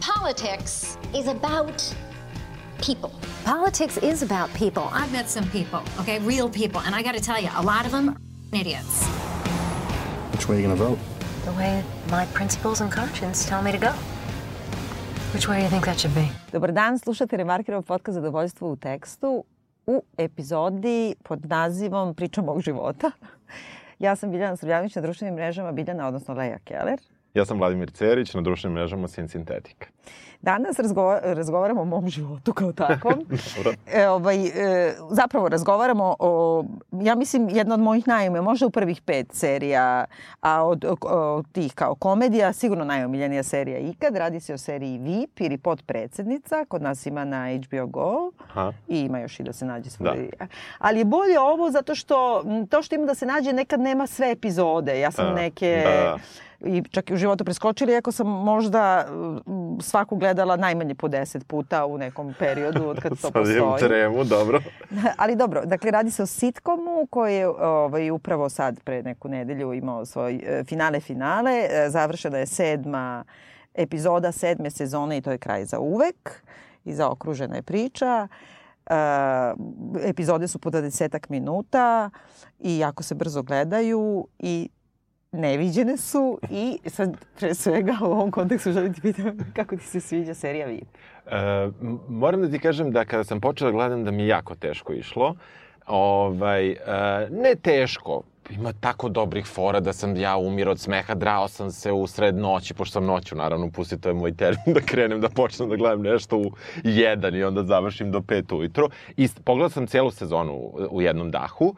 Politics is about people. Politics is about people. I've met some people, okay, real people, and I got to tell you, a lot of them are idiots. Which way are you going to vote? The way my principles and conscience tell me to go. Which way do you think that should be? Dobar dan, slušate Remarkerov podcast Zadovoljstvo u tekstu u epizodi pod nazivom Priča mog života. Ja sam Biljana Srbljanović na društvenim mrežama Biljana, odnosno Leja Keller. Ja sam Vladimir Cerić na društvenim mrežama Sin Sintetika. Danas razgova razgovaramo o mom životu kao takvom. E, ovaj, e, zapravo razgovaramo o, ja mislim, jedna od mojih najume, možda u prvih pet serija, a od, od tih kao komedija, sigurno najomiljenija serija ikad. Radi se o seriji VIP ili Podpredsednica, kod nas ima na HBO Go Aha. i ima još i da se nađe svoj. Da. Ali je bolje ovo zato što to što ima da se nađe nekad nema sve epizode. Ja sam Da, neke... da. I čak i u životu preskočili, iako sam možda mm, svaku gledala najmanje po 10 puta u nekom periodu od kad to Sad postoji. tremu, dobro. Ali dobro, dakle radi se o sitkomu koji je ovaj, upravo sad pre neku nedelju imao svoj e, finale finale. E, Završena je sedma epizoda sedme sezone i to je kraj za uvek. I zaokružena je priča. E, epizode su po 20 minuta i jako se brzo gledaju i neviđene su i sad pre svega u ovom kontekstu želim ti pitam kako ti se sviđa serija VIP. E, moram da ti kažem da kada sam počela da gledam da mi je jako teško išlo. Ovaj, e, ne teško, ima tako dobrih fora da sam ja umirao od smeha, drao sam se u sred noći, pošto sam noću, naravno, pusti, to je moj termin da krenem da počnem da gledam nešto u jedan i onda završim do pet ujutro. I pogledao sam celu sezonu u jednom dahu,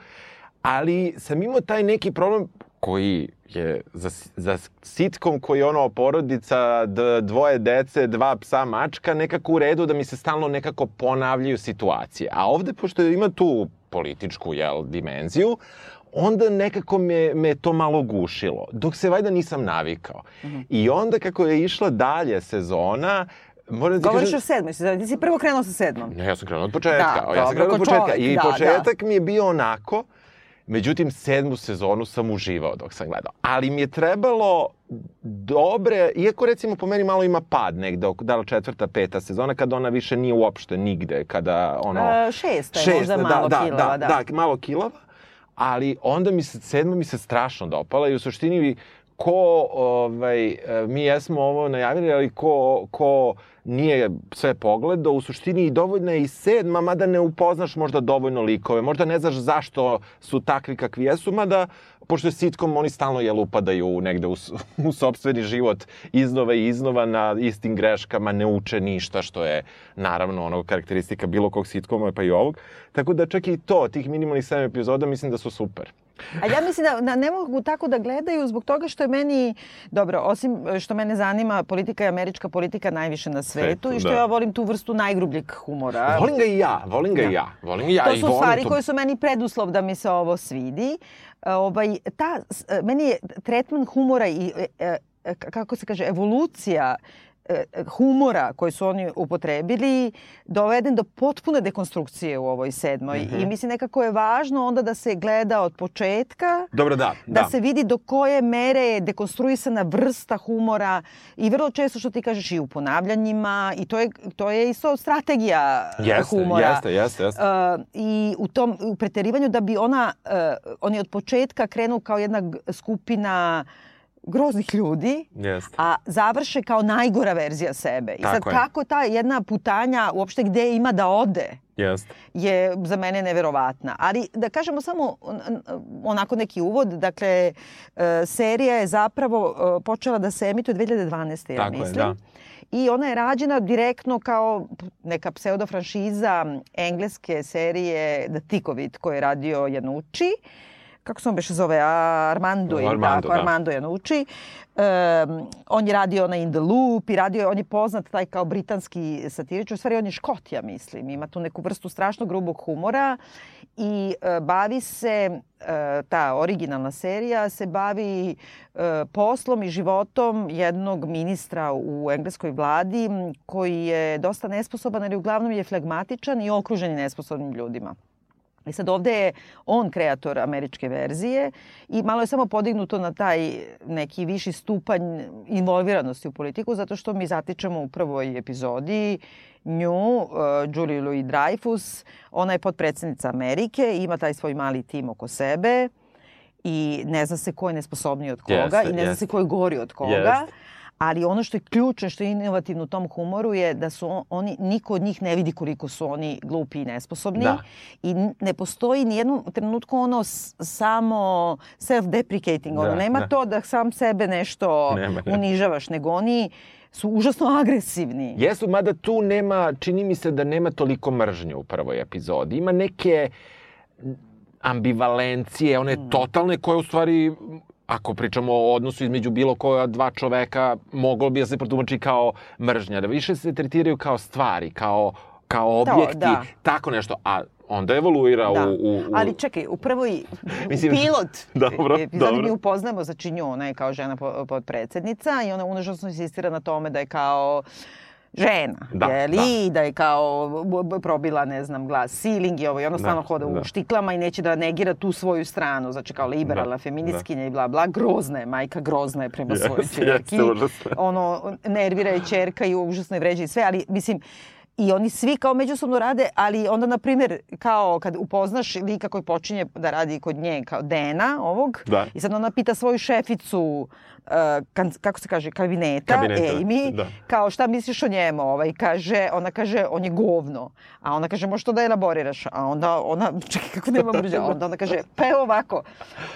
ali sam imao taj neki problem koji je za, za sitkom koji je ono porodica, dvoje dece, dva psa, mačka, nekako u redu da mi se stalno nekako ponavljaju situacije. A ovde, pošto ima tu političku jel, dimenziju, onda nekako me, me to malo gušilo, dok se valjda nisam navikao. Mm -hmm. I onda kako je išla dalje sezona, moram da Govoriš kažem- o sedmoj sezoni, ti si prvo krenuo sa sedmom. Ne, ja sam krenuo od početka. Da, ja sam krenuo od početka. čovek, I da, početak mi je bio onako, međutim, sedmu sezonu sam uživao dok sam gledao. Ali mi je trebalo dobre, iako recimo po meni malo ima pad negde, da li četvrta, peta sezona, kada ona više nije uopšte nigde, kada ono... E, šesta je možda malo da, kilava, da, da. da, malo kilava, ali onda mi se, sedma mi se strašno dopala i u suštini ko, ovaj, e, mi jesmo ovo najavili, ali ko, ko nije sve pogledao, u suštini i dovoljna je i sedma, mada ne upoznaš možda dovoljno likove, možda ne znaš zašto su takvi kakvi jesu, mada pošto je sitkom, oni stalno jel upadaju negde u, u sobstveni život iznova i iznova na istim greškama, ne uče ništa, što je naravno ono karakteristika bilo kog sitkoma, pa i ovog. Tako da čak i to, tih minimalnih 7 epizoda, mislim da su super. A ja mislim da, da ne mogu tako da gledaju zbog toga što je meni, dobro, osim što mene zanima, politika je američka politika najviše na svetu Svetu, i što da. ja volim tu vrstu najgrubljeg humora. Volim ga i ja, volim ga i ja. Volim i ja to i su volim stvari to. koje su meni preduslov da mi se ovo svidi. E, Ovaj, ta, e, meni je tretman humora i, e, e, kako se kaže, evolucija e, humora koji su oni upotrebili doveden do potpune dekonstrukcije u ovoj sedmoj. Mhm. I mislim nekako je važno onda da se gleda od početka Dobro, da, da, da. se vidi do koje mere je dekonstruisana vrsta humora i vrlo često što ti kažeš i u ponavljanjima i to je, to je isto strategija e, Jeste, humora. jeste, jeste, jeste. Uh, I u tom u preterivanju da bi ona, uh, oni od početka krenu kao jedna skupina groznih ljudi, Jeste. a završe kao najgora verzija sebe. I sad Tako je. kako ta jedna putanja uopšte gde ima da ode Jeste. je za mene neverovatna. Ali da kažemo samo on- on- onako neki uvod, dakle e, serija je zapravo e, počela da se emituje 2012. ja Tako je, mislim. da. I ona je rađena direktno kao neka pseudo franšiza engleske serije The Thick of It koju je radio Janucci. Kako se on beše zove? Armando ili Armando, tako, da. Armando Janucci. Um, on je radio na In the Loop i radio, on je poznat taj kao britanski satirič, u stvari on je škot, ja mislim. Ima tu neku vrstu strašno grubog humora i e, bavi se, e, ta originalna serija se bavi e, poslom i životom jednog ministra u engleskoj vladi koji je dosta nesposoban, ali uglavnom je flegmatičan i okružen je nesposobnim ljudima. I sad ovde je on kreator američke verzije i malo je samo podignuto na taj neki viši stupanj involviranosti u politiku zato što mi zatičemo u prvoj epizodi nju, uh, Julie Louis Dreyfus, ona je podpredsednica Amerike, ima taj svoj mali tim oko sebe i ne zna se ko je nesposobniji od koga Jeste, i ne zna jeste. se ko je gori od koga. Jeste. Ali ono što je ključno, što je inovativno u tom humoru je da su on- oni, niko od njih ne vidi koliko su oni glupi i nesposobni. Da. I ne postoji ni jednom trenutku ono samo self-deprecating. Ono, Da, nema da. to da sam sebe nešto Nema, nema. unižavaš, nego oni su užasno agresivni. Jesu, mada tu nema, čini mi se da nema toliko mržnje u prvoj epizodi. Ima neke ambivalencije, one Mm. totalne koje u stvari ako pričamo o odnosu između bilo koja dva čoveka, moglo bi da se protumači kao mržnja, da više se tretiraju kao stvari, kao, kao To, objekti, da. tako nešto, a onda evoluira Da. u, u, u... Ali čekaj, u prvoj Mislim- pilot Dobro, epizodi dobro. mi upoznamo znači nju, ona je kao žena po- podpredsednica i ona užasno insistira na tome da je kao žena, Da, je li? da. Da je kao probila, ne znam, glas ceiling i ovo i ona Da, hoda da. u štiklama i neće da negira tu svoju stranu, znači kao liberalna Da, feministkinja i bla bla, grozna je, majka grozna je prema Jeste, svojoj čerki. je. ono, nervira je čerka i užasno je vređa i sve, ali mislim, I oni svi kao međusobno rade, ali onda, na primjer, kao kad upoznaš lika koji počinje da radi kod nje, kao Dena ovog, Da. i sad ona pita svoju šeficu, uh, kan, kako se kaže, kabineta, Kabineta, Amy, da. kao šta misliš o njemu? Ovaj, kaže, ona kaže, on je govno. A ona kaže, možeš to da elaboriraš? A onda ona, čekaj, kako nema mrđa? Onda ona kaže, pa evo ovako,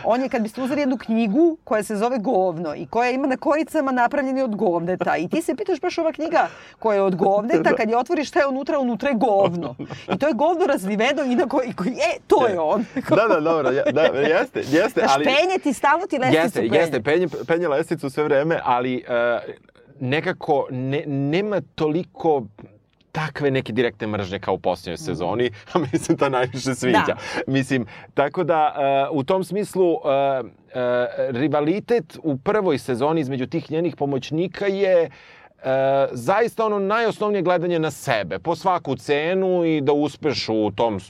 on je, kad biste uzeli jednu knjigu koja se zove Govno i koja ima na koricama napravljeni od govneta i ti se pitaš baš ova knjiga koja je od govneta, kad je otvoriš šta je unutra, unutra je govno. I to je govno razliveno i na koji, koji e, to je on. Da, da, dobro, ja- da, jeste, jeste, Znaš, ali... penje ti, stalno ti lesticu Jeste, penje. jeste, penje, penje lesticu sve vreme, ali uh, nekako ne, nema toliko takve neke direktne mržnje kao u posljednjoj sezoni, a mislim ta najviše sviđa. Da. Mislim, tako da uh, u tom smislu uh, uh, rivalitet u prvoj sezoni između tih njenih pomoćnika je e, zaista ono najosnovnije gledanje na sebe, po svaku cenu i da uspeš u tom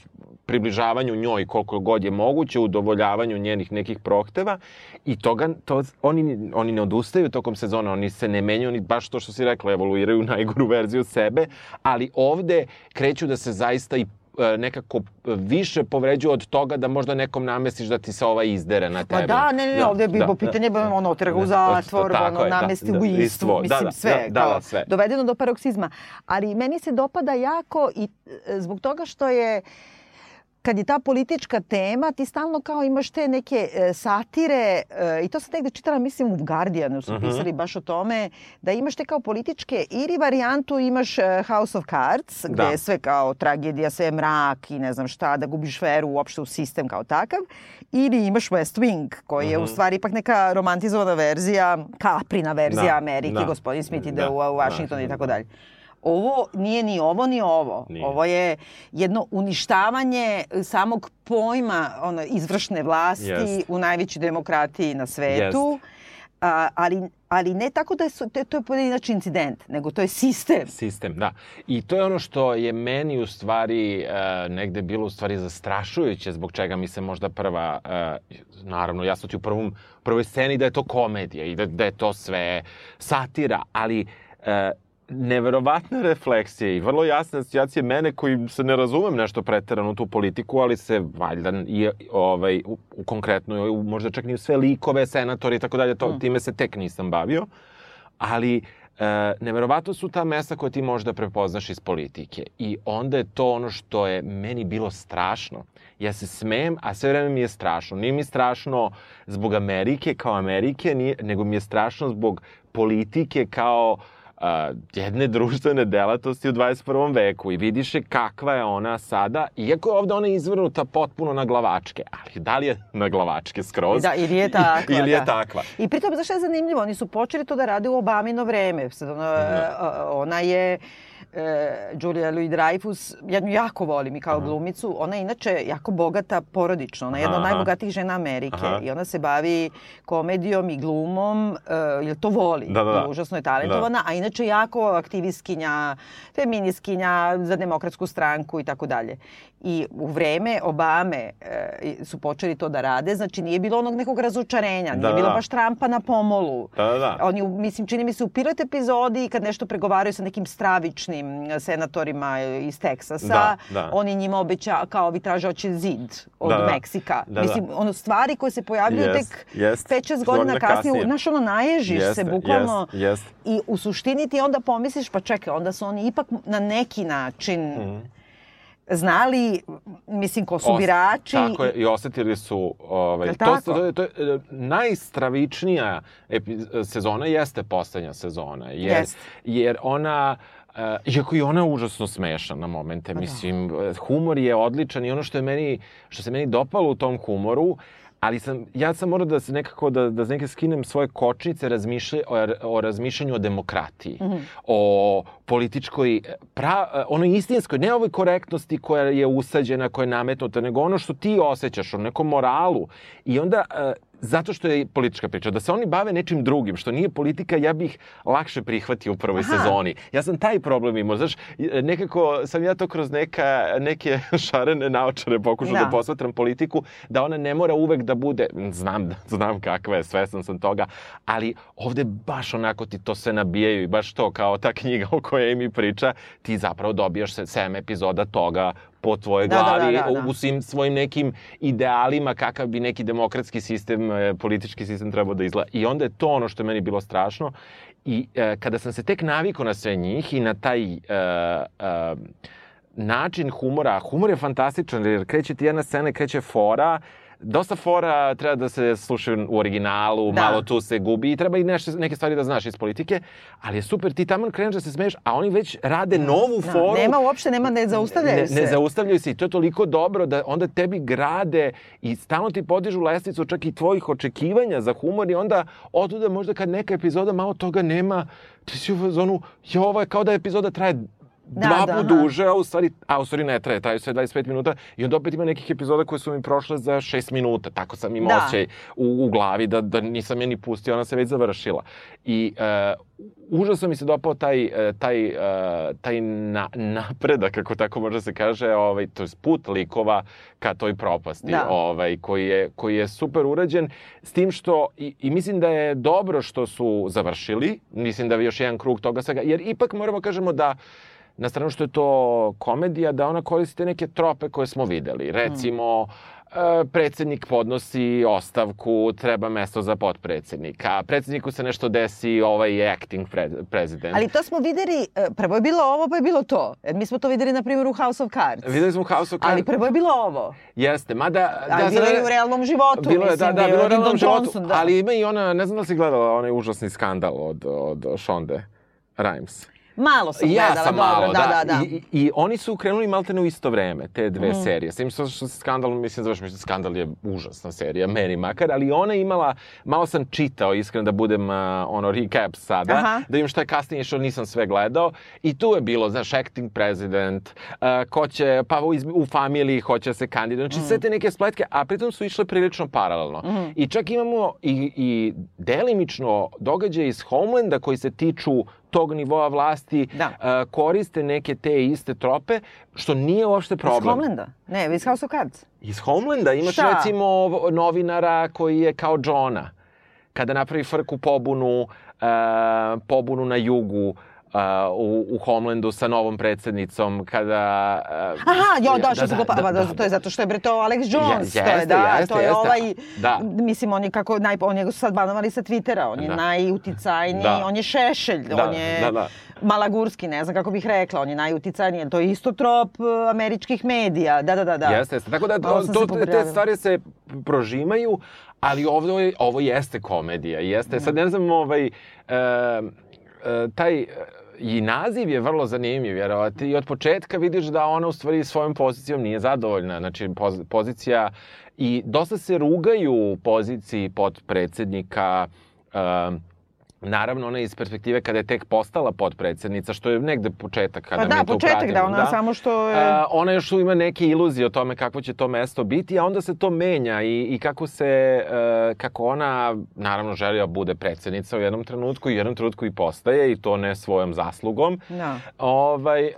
približavanju njoj koliko god je moguće, udovoljavanju njenih nekih prohteva i toga, to, oni, oni ne odustaju tokom sezona, oni se ne menjaju, oni baš to što si rekla, evoluiraju najgoru verziju sebe, ali ovde kreću da se zaista i e, nekako više povređuju od toga da možda nekom namestiš da ti se ova izdere na tebe. Pa da, ne, ne, ne, ovde je bilo pitanje, da, ono, otera ga u Da, zatvor, tako ono, da, namesti da, ubojstvo, istvo, mislim, da, da, sve, da, da, kao, da, sve. dovedeno do paroksizma. Ali meni se dopada jako i e, zbog toga što je kad je ta politička tema, ti stalno kao imaš te neke e, satire, e, i to sam negde čitala, mislim, u Guardianu su Mhm. pisali baš o tome, da imaš te kao političke, ili varijantu imaš e, House of Cards, gde Da. je sve kao tragedija, sve mrak i ne znam šta, da gubiš veru uopšte u sistem kao takav, ili imaš West Wing, koji je u stvari ipak neka romantizovana verzija, kaprina verzija Mhm. Da, Amerike, da. gospodin Smith ide Da, u, u Washington da, i tako da. Ovo nije ni ovo ni ovo. Nije. Ovo je jedno uništavanje samog pojma ono, izvršne vlasti Jest. u najvećoj demokratiji na svetu. A, ali, ali ne tako da su- to, to je pojedinačni incident, nego to je sistem. Sistem, da. I to je ono što je meni u stvari e, negde bilo u stvari zastrašujuće zbog čega mi se možda prva, e, naravno jasno ti u prvom, prvoj sceni da je to komedija i da, da je to sve satira, ali e, neverovatna refleksija i vrlo jasna asocijacija mene koji se ne razumem nešto preterano u tu politiku, ali se valjda i ovaj, u, u konkretno, u, možda čak ni sve likove, senatori i tako dalje, to, time se tek nisam bavio ali e, neverovatno su ta mesta koje ti možda prepoznaš iz politike. I onda je to ono što je meni bilo strašno. Ja se smejem, a sve vreme mi je strašno. Nije mi strašno zbog Amerike kao Amerike, nije, nego mi je strašno zbog politike kao a, jedne društvene delatnosti u 21. veku i vidiš je kakva je ona sada, iako je ovde ona izvrnuta potpuno na glavačke, ali da li je na glavačke skroz? Da, ili je takva. ili je da. takva. I pritom, znaš šta je zanimljivo? Oni su počeli to da rade u Obamino vreme. Sad ona, ona je e, Julia Louis-Dreyfus, ja nju jako volim i kao glumicu. Ona je inače jako bogata porodično. Ona je jedna od Aha. najbogatijih žena Amerike Aha. i ona se bavi komedijom i glumom, e, jer to voli. Da, da, da. Užasno je talentovana, a inače jako aktivistkinja, feminiskinja za demokratsku stranku i tako dalje. I u vreme Obame e, su počeli to da rade, znači nije bilo onog nekog razočarenja, nije Da, da, bilo da. baš Trumpa na pomolu. Da, da, da. Oni, mislim, čini mi se u pilot epizodi kad nešto pregovaraju sa nekim stravičnim senatorima iz Teksasa, Da, da. oni njima obeća, kao vi traže hoće zid od Da, da. Meksika. Da, da. mislim, ono stvari koje se pojavljuju Jest, tek jest. 5-6 godina kasnije, kasnije. znaš, ono, naježiš se Jeste, bukvalno. jest, jest. I u suštini ti onda pomisliš, pa čekaj, onda su oni ipak na neki način Mhm. Znali, mislim, ko su birači. Tako je, i osetili su... Ovaj, to, to, to je e, najstravičnija epi, sezona jeste poslednja sezona. Jer, Jest. jer ona... Uh, iako i ona je užasno smešna na momente, Pa mislim, humor je odličan i ono što je meni, što se meni dopalo u tom humoru, ali sam, ja sam morao da se nekako, da, da neke skinem svoje kočnice razmišlja, o, o razmišljanju o demokratiji, Mhm. o političkoj, pra, onoj istinskoj, ne ovoj korektnosti koja je usađena, koja je nametnuta, nego ono što ti osjećaš, o nekom moralu. I onda, e, zato što je politička priča, da se oni bave nečim drugim, što nije politika, ja bih lakše prihvatio u prvoj Aha. sezoni. Ja sam taj problem imao, znaš, nekako sam ja to kroz neka, neke šarene naočare pokušao da. Da. posmatram politiku, da ona ne mora uvek da bude, znam, znam kakva je, svestan sam toga, ali ovde baš onako ti to sve nabijaju i baš to, kao ta knjiga o kojoj mi priča, ti zapravo dobijaš se sedam epizoda toga po tvojoj Da, da, glavi, da, da, da. u svim svojim nekim idealima kakav bi neki demokratski sistem, e, politički sistem trebao da izgleda. I onda je to ono što je meni bilo strašno. I e, kada sam se tek navikao na sve njih i na taj e, e, način humora, humor je fantastičan jer kreće ti jedna scena, kreće fora, dosta fora treba da se slušaju u originalu, Da. da. malo tu se gubi i treba i nešto, neke stvari da znaš iz politike, ali je super, ti tamo kreneš da se smeješ, a oni već rade novu Da, foru. nema uopšte, nema, ne zaustavljaju ne, se. Ne zaustavljaju se i to je toliko dobro da onda tebi grade i stalno ti podižu lestvicu čak i tvojih očekivanja za humor i onda otuda možda kad neka epizoda malo toga nema, ti si u fazonu, jo, ovo je kao da epizoda traje Da, dva da, put aha. duže, a u stvari, a u stvari ne traje, traju sve 25 minuta i onda opet ima nekih epizoda koje su mi prošle za 6 minuta, tako sam imao Da. osjećaj u, u glavi da, da nisam je ni pustio, ona se već završila. I uh, užasno mi se dopao taj, e, taj, uh, taj na, napredak, kako tako može se kaže, ovaj, to je put likova ka toj propasti, Da. ovaj, koji, je, koji je super urađen, s tim što, i, i mislim da je dobro što su završili, mislim da je još jedan krug toga svega, jer ipak moramo kažemo da na stranu što je to komedija, da ona koristi neke trope koje smo videli. Recimo, e, predsednik podnosi ostavku, treba mesto za potpredsednika. Predsedniku se nešto desi, ovaj je acting pre, prezident. Ali to smo videli, e, prvo je bilo ovo, pa je bilo to. Jer mi smo to videli, na primjer, u House of Cards. Videli smo House of Cards. Ali prvo je bilo ovo. Jeste, mada... Ali bilo je u realnom životu, bilo je, mislim, da, da, bilo je u realnom životu, Johnson, da. ali ima i ona, ne znam da si gledala onaj užasni skandal od, od Shonde Rhimes. Malo sam ja gledala, sam dobro, malo, da, da, da. I, i, I oni su krenuli maltene u isto vreme, te dve Mm. serije. S tim što, što se skandal, mislim, završi, mislim, skandal je užasna serija, meni makar, ali ona je imala, malo sam čitao, iskreno da budem, uh, ono, recap sada, Aha. da vidim šta je kasnije što nisam sve gledao. I tu je bilo, znaš, acting president, uh, ko će, pa u, u familiji hoće se kandidati, znači sve te neke spletke, a pritom su išle prilično paralelno. I čak imamo i, i delimično događaje iz Homelanda koji se tiču tog nivoa vlasti Da. uh, koriste neke te iste trope, što nije uopšte Iz problem. Homelanda? Ne, iz House of Cards. Iz Homelanda imaš Šta? recimo ov- novinara koji je kao Johna. Kada napravi frku pobunu, uh, pobunu na jugu, u, u Homelandu sa novom predsednicom, kada... Uh, Aha, jo, da, što su ga, pa, da, to je zato što je bre to Alex Jones, Je- to je, jeste, da, jeste, to je jeste. ovaj, Da. mislim, on je kako, naj, on je sad banovali sa Twittera, on je Da. najuticajniji, Da. on je Šešelj, Da, on je da, da. Malagurski, ne znam kako bih rekla, on je najuticajniji, to je isto trop uh, američkih medija, da, da, da. da. Jeste, jeste. Tako da to, to, te stvari se prožimaju, ali ovo, ovo jeste komedija. Jeste, sad ne znam, ovaj, e, e, taj i naziv je vrlo zanimljiv, jer ovaj, ti od početka vidiš da ona u stvari svojom pozicijom nije zadovoljna. Znači, poz, pozicija i dosta se rugaju u poziciji podpredsednika e, Naravno, ona iz perspektive kada je tek postala potpredsednica, što je negde početak kada Pa da, mi to početak, pratimo. da, ona samo što je- A, ona još ima neke iluzije o tome kako će to mesto biti, a onda se to menja i, i kako se, e, kako ona, naravno, želi da bude predsednica u jednom trenutku i u jednom trenutku i postaje i to ne svojom zaslugom. Da. Ovaj, e,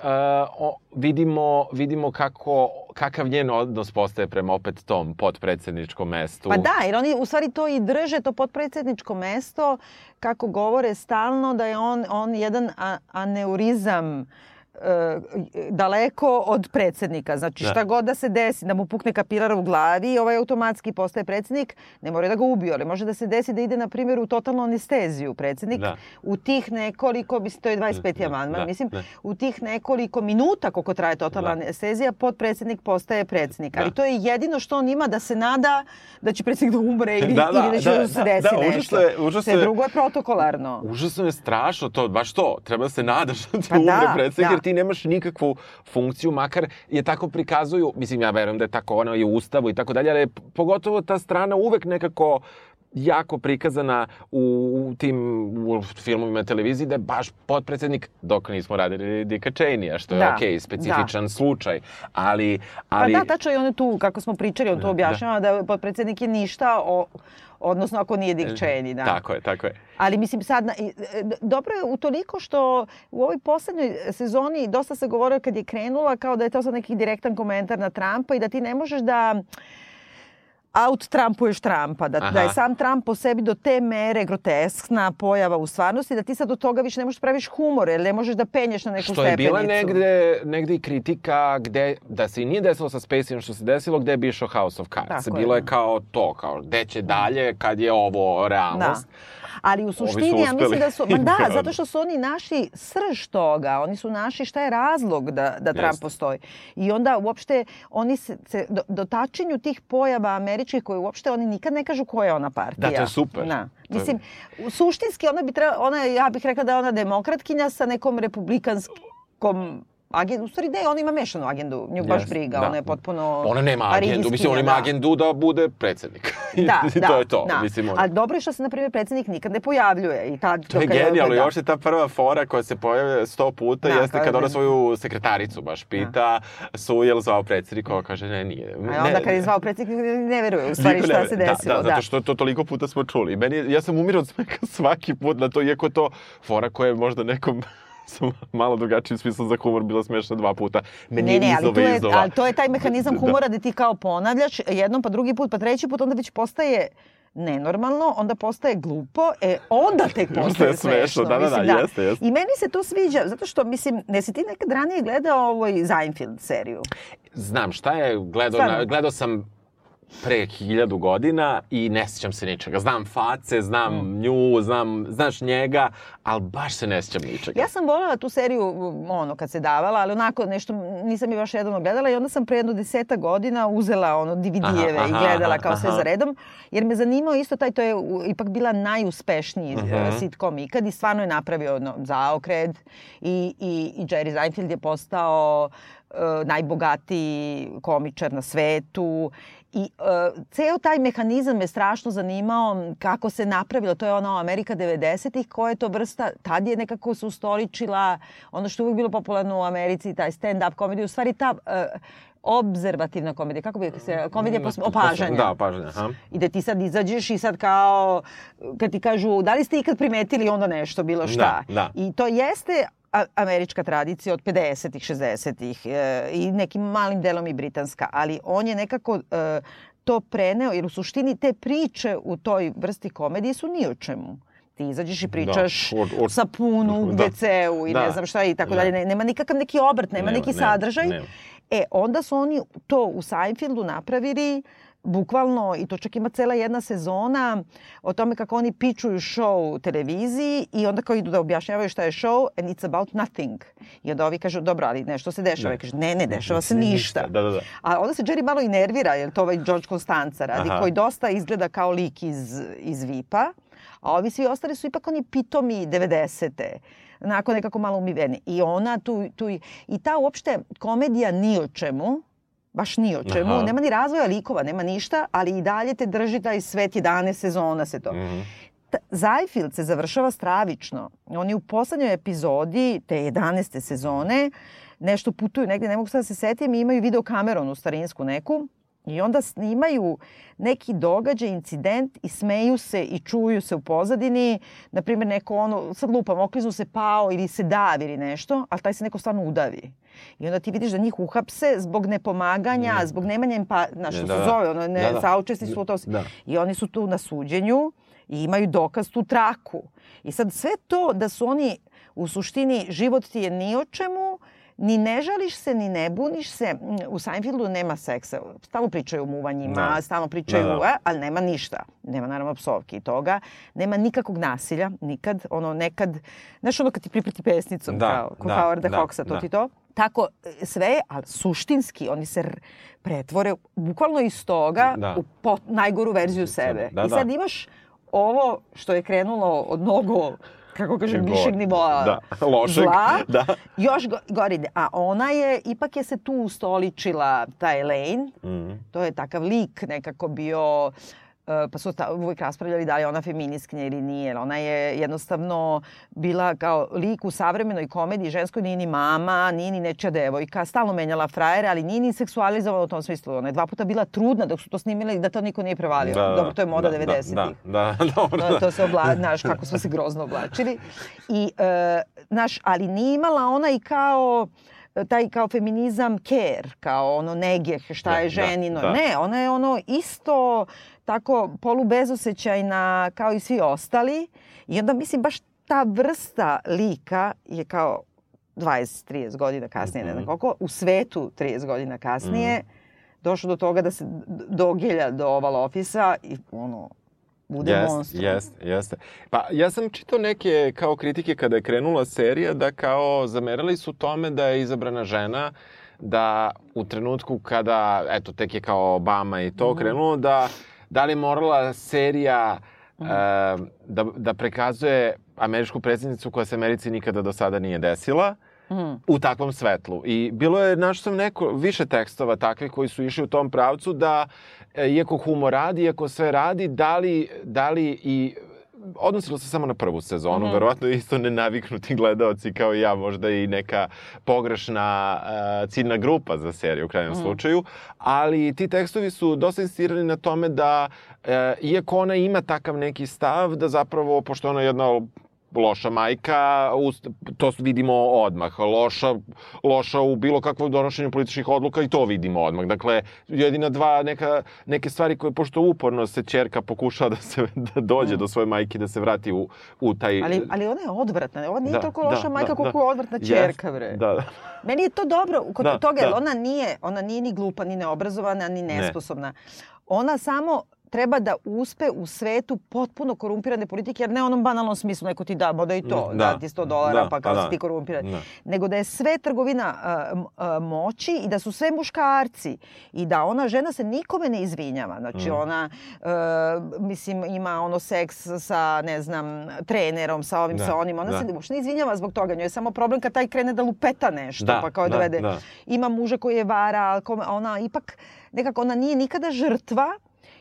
o, vidimo, vidimo kako, kakav njen odnos postaje prema opet tom potpredsedničkom mestu. Pa da, jer oni u stvari to i drže, to potpredsjedničko mesto, kako govore stalno da je on, on jedan aneurizam e, daleko od predsednika. Znači Da. šta god da se desi, da mu pukne kapilar u glavi, ovaj automatski postaje predsednik, ne mora da ga ubiju, ali može da se desi da ide, na primjer, u totalnu anesteziju predsednik. Da. U tih nekoliko, mislim, to je 25. Da, amandman, da, mislim, da. u tih nekoliko minuta koliko traje totalna Da. anestezija, potpredsednik postaje predsednik. Ali Da. to je jedino što on ima da se nada da će predsednik da umre ili, Da, da, ili da će da, da, se da, desi da, nešto. užasno je- užasno je- drugo je protokolarno. Užasno je strašno to, baš to. Treba da se nadaš da Pa umre da, predsednik, da. jer ti nemaš nikakvu funkciju, makar je tako prikazuju, mislim, ja verujem da je tako ono i u ustavu i tako dalje, ali je pogotovo ta strana uvek nekako jako prikazana u, u tim u filmovima i televiziji da je baš potpredsednik dok nismo radili Dika Cheney-a, što je Da, okej, specifičan slučaj, ali... Pa ali da, tačno je on je tu, kako smo pričali, on to objašnjava da, potpredsednik je ništa, o, odnosno ako nije Dick Cheney, da. Tako je, tako je. Ali mislim sad, na, e, dobro je utoliko što u ovoj poslednjoj sezoni dosta se govorilo kad je krenula kao da je to sad neki direktan komentar na Trumpa i da ti ne možeš da out-Trumpuješ Trumpa, da, Aha. da je sam Trump po sebi do te mere groteskna pojava u stvarnosti, da ti sad od toga više ne možeš da praviš humor, jer ne možeš da penješ na neku Što stepenicu. je bila negde, negde i kritika gde, da se i nije desilo sa Spaceyom što se desilo, gde je bi išao House of Cards. Tako je, Bilo je da. kao to, kao gde će dalje kad je ovo Da. Ali u su suštini ja mislim da su, ma da, zato što su oni našli srž toga, oni su našli šta je razlog da, da Trump Jeste. postoji. I onda uopšte oni se, se do, dotačenju tih pojava američkih koje uopšte oni nikad ne kažu koja je ona partija. Da, to je super. Da. Mislim, suštinski ona bi treba, ona, ja bih rekla da je ona demokratkinja sa nekom republikanskom agendu. U stvari ne, ona ima mešanu agendu, nju baš Jeste, briga, da. ona je potpuno Ona nema agendu, mislim, ona ima da. agendu da bude predsednik. Da, I da, to je to. Da. Mislim, ona- A dobro je što se, na primjer, predsednik nikad ne pojavljuje. I tad, To je genijalno, da. još je ta prva fora koja se pojavlja sto puta, Da, jeste kad ona da- svoju sekretaricu baš pita, su je li zvao predsednik, ova kaže ne, nije. A onda kad je zvao predsednik, ne veruje u stvari šta se desilo. Da, da, zato što to toliko puta smo čuli. Meni, ja sam umirao svaki put na to, iako je to fora koja je možda nekom sa malo drugačijim smislom za humor bila smešna dva puta. Meni Ne, ne, ali to, je, ali to je taj mehanizam Da. humora da ti kao ponavljaš jednom, pa drugi put, pa treći put, onda već postaje nenormalno, onda postaje glupo, e, onda tek postaje Postaje smešno, smešno. da, da, da, Mislim, jeste, jeste. I meni se to sviđa, zato što, mislim, ne si ti nekad ranije gledao ovoj Seinfeld seriju? Znam šta je, gledao, na, gledao sam pre hiljadu godina i ne sjećam se ničega. Znam face, znam Mm. nju, znam, znaš njega, ali baš se ne sjećam ničega. Ja sam voljela tu seriju, ono, kad se davala, ali onako nešto, nisam je baš jednom gledala i onda sam pre jedno deseta godina uzela ono DVD-eve i gledala aha, kao sve aha. za redom, jer me zanimao isto taj, to je ipak bila najuspešniji Mhm. uh sitcom ikad i stvarno je napravio ono, zaokret i, i, i Jerry Seinfeld je postao uh, najbogatiji komičar na svetu i uh, ceo taj mehanizam me strašno zanimao kako se napravilo, to je ono Amerika 90-ih, koja je to vrsta, tad je nekako se ustoličila ono što je uvijek bilo popularno u Americi, taj stand-up komedija, u stvari ta uh, obzervativna komedija, kako bi se, komedija pos, opažanja. Da, opažanja, aha. I da ti sad izađeš i sad kao, kad ti kažu, da li ste ikad primetili onda nešto, bilo šta? Da, da. I to jeste američka tradicija od 50-ih, 60-ih e, i nekim malim delom i britanska, ali on je nekako e, to preneo, jer u suštini te priče u toj vrsti komedije su ni o čemu. Ti izađeš i pričaš od- od- sapunu u da. WC-u i Da. ne znam šta i tako Da. dalje. Ne- Nema nikakav neki obrt, nema, Nema, neki nema, sadržaj. nema. E, onda su oni to u Seinfeldu napravili bukvalno, i to čak ima cela jedna sezona o tome kako oni pičuju show u televiziji i onda kao idu da objašnjavaju šta je show and it's about nothing. I onda ovi kažu, dobro, ali nešto se dešava. Ne. I kaže, ne, ne, dešava se ništa. Da, da, da. A onda se Jerry malo i nervira, jer to ovaj George Constanza radi, Aha. koji dosta izgleda kao lik iz, iz VIP-a, a ovi svi ostali su ipak oni pitomi 90-te onako nekako malo umiveni. I ona tu, tu i, i ta uopšte komedija ni o čemu, baš ni o čemu, Aha. nema ni razvoja likova, nema ništa, ali i dalje te drži taj svet 11 sezona se to. Mhm. T- Zajfield se završava stravično. Oni u poslednjoj epizodi te 11. sezone nešto putuju negde, ne mogu sad da se setim, i imaju onu starinsku neku, I onda snimaju neki događaj, incident i smeju se i čuju se u pozadini. Naprimjer, neko ono, sad lupam, okliznu se pao ili se davi ili nešto, ali taj se neko stvarno udavi. I onda ti vidiš da njih uhapse zbog nepomaganja, Ne. zbog nemanja empa, znaš, što Da, se da. zove, ono, ne, Da, da. saučesni su u to. Da. I oni su tu na suđenju i imaju dokaz tu traku. I sad sve to da su oni, u suštini, život ti je ni o čemu, ni ne žališ se, ni ne buniš se. U Seinfeldu nema seksa. Stalno pričaju o muvanjima, Da. stalno pričaju, Da, da. e, ali nema ništa. Nema naravno psovki i toga. Nema nikakvog nasilja, nikad. Ono nekad, znaš ono kad ti pripreti pesnicom, Da, kao kod da, Howarda da, Hawksa, to da. ti to. Tako, e, sve, ali suštinski, oni se pretvore bukvalno iz toga Da. u pot, najgoru verziju sebe. Da, I sad da. imaš ovo što je krenulo od mnogo kako kažem, višeg nivoa Da, lošeg, zla, da. još go, gore ide. A ona je, ipak je se tu ustoličila ta Elaine, Mm. to je takav lik nekako bio e, pa su uvijek raspravljali da li je ona feministkinja ili nije. Ona je jednostavno bila kao lik u savremenoj komediji, ženskoj nije ni mama, nije ni nečija devojka, stalno menjala frajere, ali nije ni seksualizovana u tom smislu. Ona je dva puta bila trudna dok su to snimili da to niko nije prevalio. Dobro, to je moda da, 90-ih. Da, da, da, dobro. To, to se obla, znaš, kako smo se grozno oblačili. I, e, znaš, ali nije imala ona i kao taj kao feminizam care, kao ono nege, šta Da, je da, ženino. da. Ne, ona je ono isto tako polubezosećajna kao i svi ostali. I onda mislim baš ta vrsta lika je kao 20-30 godina kasnije, ne znam koliko, u svetu 30 godina kasnije, došlo do toga da se dogelja do Oval Office-a i ono, bude Jest, monstrum. Jeste, jeste. Pa ja sam čitao neke kao kritike kada je krenula serija da kao zamerali su tome da je izabrana žena da u trenutku kada, eto, tek je kao Obama i to Mhm. krenulo, da da li je morala serija e, da, da prikazuje američku predsjednicu koja se Americi nikada do sada nije desila, Mhm. u takvom svetlu. I bilo je, našao sam neko, više tekstova takvih koji su išli u tom pravcu da, e, iako humor radi, iako sve radi, da li, da li i odnosilo se samo na prvu sezonu, Mhm. verovatno isto nenaviknuti gledaoci kao i ja, možda i neka pogrešna uh, ciljna grupa za seriju u krajnjem Mhm. slučaju, ali ti tekstovi su dosta insistirani na tome da, e, iako ona ima takav neki stav, da zapravo, pošto ona je jedna loša majka, to vidimo odmah. Loša, loša u bilo kakvom donošenju političkih odluka i to vidimo odmah. Dakle, jedina dva neka, neke stvari koje, pošto uporno se čerka pokušava da se da dođe do svoje majke, da se vrati u, u taj... Ali, ali ona je odvratna. Ona nije Da, toliko loša da, majka da, koliko da. je odvratna čerka, bre. Da, da. Meni je to dobro kod Da, toga, jer da. ona nije, ona nije ni glupa, ni neobrazovana, ni nesposobna. Ona samo treba da uspe u svetu potpuno korumpirane politike, jer ne onom banalnom smislu, neko ti da, da i to, da, Da, ti 100 dolara, da, pa kao pa si da. ti korumpiran. Da. Nego da je sve trgovina m- a, moći i da su sve muškarci i da ona žena se nikome ne izvinjava. Znači Mm. ona, e, mislim, ima ono seks sa, ne znam, trenerom, sa ovim, Da, sa onim. Ona da. se uopšte ne izvinjava zbog toga. Njoj je samo problem kad taj krene da lupeta nešto, Da, pa kao da, dovede. da. Ima muža koji je vara, ali ona ipak, nekako, ona nije nikada žrtva,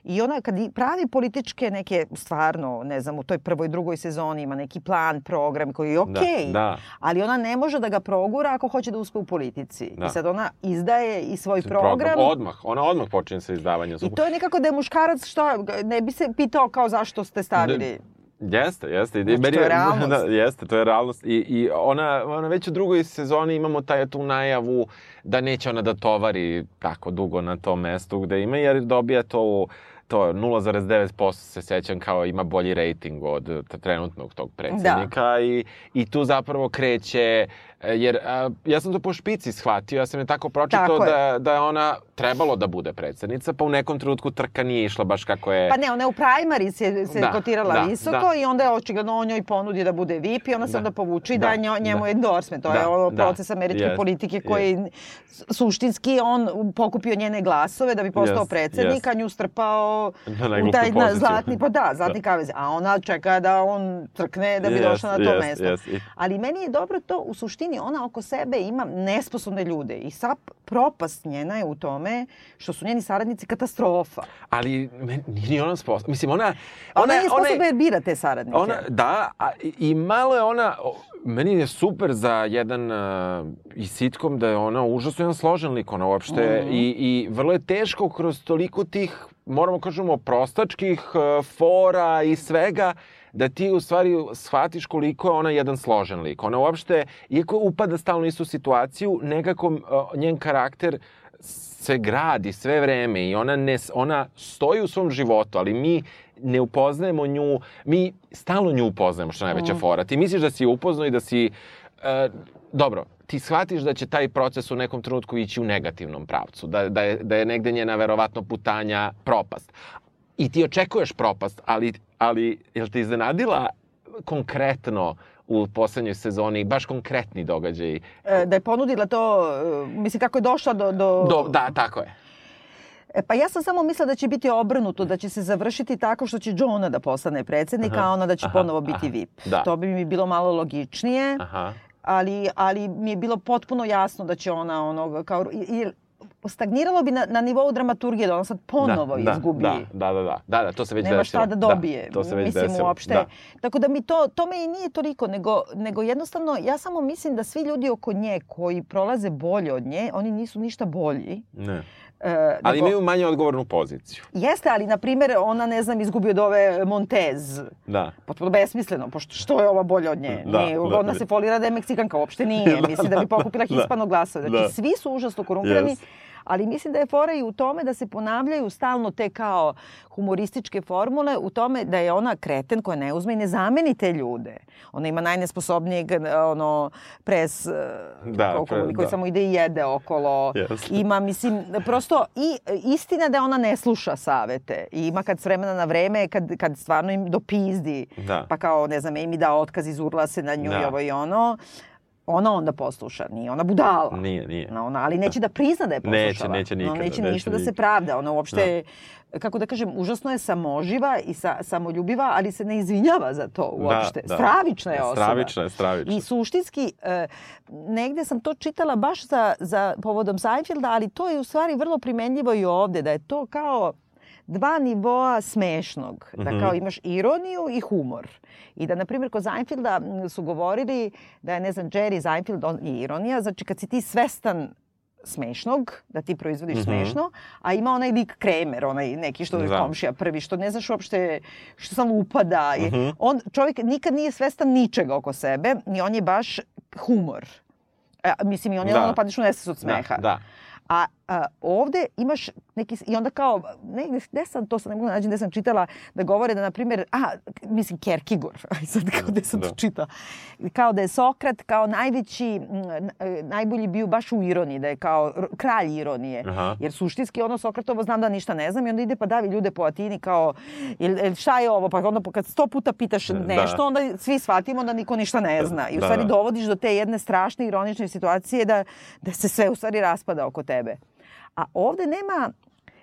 I ona kad pravi političke neke, stvarno, ne znam, u toj prvoj, drugoj sezoni ima neki plan, program koji je okej, Da, da. ali ona ne može da ga progura ako hoće da uspe u politici. Da. I sad ona izdaje i svoj program. Odmah, ona odmah počinje sa izdavanjem. I to je nekako da je muškarac šta, ne bi se pitao kao zašto ste stavili. Jeste, jeste. Znači, meni to je realnost. Da, jeste, to je realnost. I, i ona, ona već u drugoj sezoni imamo taj, tu najavu da neće ona da tovari tako dugo na tom mestu gde ima, jer dobija to to 0,9% se sećam kao ima bolji rating od trenutnog tog predsjednika i, i tu zapravo kreće e, jer a, ja sam to po špici shvatio, ja sam je tako pročitao je. da, da je ona trebalo da bude predsjednica, pa u nekom trenutku trka nije išla baš kako je... Pa ne, ona je u primary se, se Da, kotirala da, visoko da. i onda je očigledno on njoj ponudi da bude VIP i ona se Da, onda povuče i da, da, njo, njemu da. endorsement. To je Da, ono da, proces američke jest, politike koji s- suštinski on pokupio njene glasove da bi postao Jest, predsednik, jest. a nju strpao Na u taj na, zlatni, pa da, zlatni kavez. A ona čeka da on trkne da bi Jest, došla na to jest, mesto. I- Ali meni je dobro to u suštini suštini ona oko sebe ima nesposobne ljude i sva propast njena je u tome što su njeni saradnici katastrofa. Ali men, nije ni ona sposobna. Mislim, ona... Ona, ona je sposobna ona jer bira te saradnike. Ona, da, a, i- malo je ona, meni je super za jedan uh, i sitkom da je ona užasno jedan složen lik, ona uopšte, Mhm. i, i vrlo je teško kroz toliko tih, moramo kažemo, prostačkih uh, fora i svega, da ti u stvari shvatiš koliko je ona jedan složen lik. Ona uopšte, iako upada stalno istu situaciju, nekako uh, njen karakter se gradi sve vreme i ona, ne, ona stoji u svom životu, ali mi ne upoznajemo nju, mi stalno nju upoznajemo, što je najveća fora. Ti misliš da si je upoznao i da si... E, dobro, ti shvatiš da će taj proces u nekom trenutku ići u negativnom pravcu, da, da, je, da je negde njena verovatno putanja propast. I ti očekuješ propast, ali, ali jel te iznenadila konkretno u poslednjoj sezoni, baš konkretni događaj? E, da je ponudila to, e, mislim kako je došla do... do... Do, da, tako je. E, pa ja sam samo mislila da će biti obrnuto, da će se završiti tako što će Johna da postane predsednik, a ona da će aha, ponovo biti aha, VIP. da. To bi mi bilo malo logičnije, Aha. ali, ali mi je bilo potpuno jasno da će ona ono, kao, jer stagniralo bi na, na nivou dramaturgije da ona sad ponovo da, izgubi. Da, da, da, da, da, da, to se već Nema desilo. šta da dobije. to se već mislim, desilo. uopšte. Da. Tako da mi to, to me i nije toliko, nego, nego jednostavno ja samo mislim da svi ljudi oko nje koji prolaze bolje od nje, oni nisu ništa bolji. Ne. E, Ali nego- imaju manje odgovornu poziciju. Jeste, ali na primjer ona ne znam izgubi od ove Montez. Da. Potpuno besmisleno, pošto što je ova bolja od nje? Da, nije, da, ona da. se folira da je Meksikanka, uopšte nije. Da, Mislim da bi da, pokupila da. hispano glasove. Znači Da. svi su užasno korumpirani. Yes. Ali mislim da je fora i u tome da se ponavljaju stalno te kao humorističke formule u tome da je ona kreten koja ne uzme i ne zameni te ljude. Ona ima najnesposobnijeg ono, pres Da, da, pre- koji da. samo ide i jede okolo. Yes. Ima, mislim, prosto i istina da ona ne sluša savete. I ima kad s vremena na vreme, kad, kad stvarno im dopizdi, Da. pa kao, ne znam, Amy da otkaz, izurla se na nju Da. i ovo i ono, ona onda posluša, nije ona budala. Nije, nije. No, ona, ali neće da prizna da je Neće, poslušala. neće No, nikada, neće neće ništa da se nikada. pravda. Ona uopšte, kako da kažem, užasno je samoživa i sa, samoljubiva, ali se ne izvinjava za to uopšte. da. Stravična je osoba. Stravična je, stravična. I suštinski, e, negde sam to čitala baš za, za povodom Seinfelda, ali to je u stvari vrlo primenljivo i ovde, da je to kao dva nivoa smešnog. Da Mhm. kao imaš ironiju i humor. I da, na primjer, kod Seinfelda su govorili da je, ne znam, Jerry Seinfeld on, je ironija. Znači, kad si ti svestan smešnog, da ti proizvodiš Mhm. smešno, a ima onaj lik Kramer, onaj neki što je Da. komšija prvi, što ne znaš uopšte, što samo upada. I Mhm. On, čovjek nikad nije svestan ničega oko sebe i on je baš humor. E, mislim, i on je Da. ono padneš u nesvest od smeha. Da, da. A, a ovde imaš neki, i onda kao, negde, gde sam, to sam ne mogu da nađem, gde sam čitala, da govore da, na primjer, a, mislim, aj sad kao gde sam to Da. čitala, kao da je Sokrat kao najveći, najbolji bio baš u ironiji, da je kao kralj ironije. Aha. Jer suštinski ono Sokratovo znam da ništa ne znam i onda ide pa davi ljude po Atini kao, jel, jel, šta je ovo, pa onda kad sto puta pitaš nešto, onda svi shvatimo da niko ništa ne zna. I u Da, stvari da. dovodiš do te jedne strašne ironične situacije da, da se sve u stvari raspada oko tebe. A ovde nema,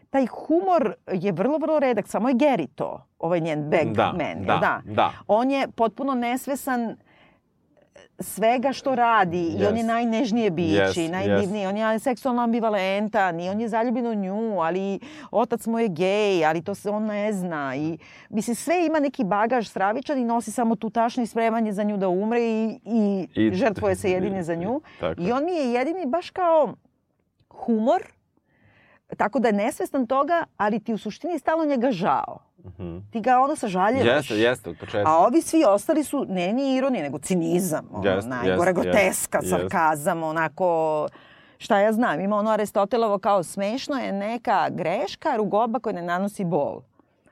taj humor je vrlo, vrlo redak, samo je Gary to, ovaj njen bag Da, man, da, da? da. On je potpuno nesvesan svega što radi i on je Yes. najnežnije biće, Yes, i najdivniji, on je seksualno ambivalentan i on je zaljubljen u nju, ali otac mu je gej, ali to se on ne zna i mislim sve ima neki bagaž stravičan i nosi samo tu tašnu i spreman je za nju da umre i, i, I- žrtvuje se jedine za nju. I je. on mi je jedini baš kao humor, tako da je nesvestan toga, ali ti u suštini stalno njega žao. Ti ga ono sažaljevaš. Jeste, jeste, od početka. A ovi svi ostali su, ne ni ironija, nego cinizam. Ono, Jeste, najgore jeste, groteska, jeste, sarkazam, onako... Šta ja znam, ima ono Aristotelovo kao smešno je neka greška, rugoba koja ne nanosi bol.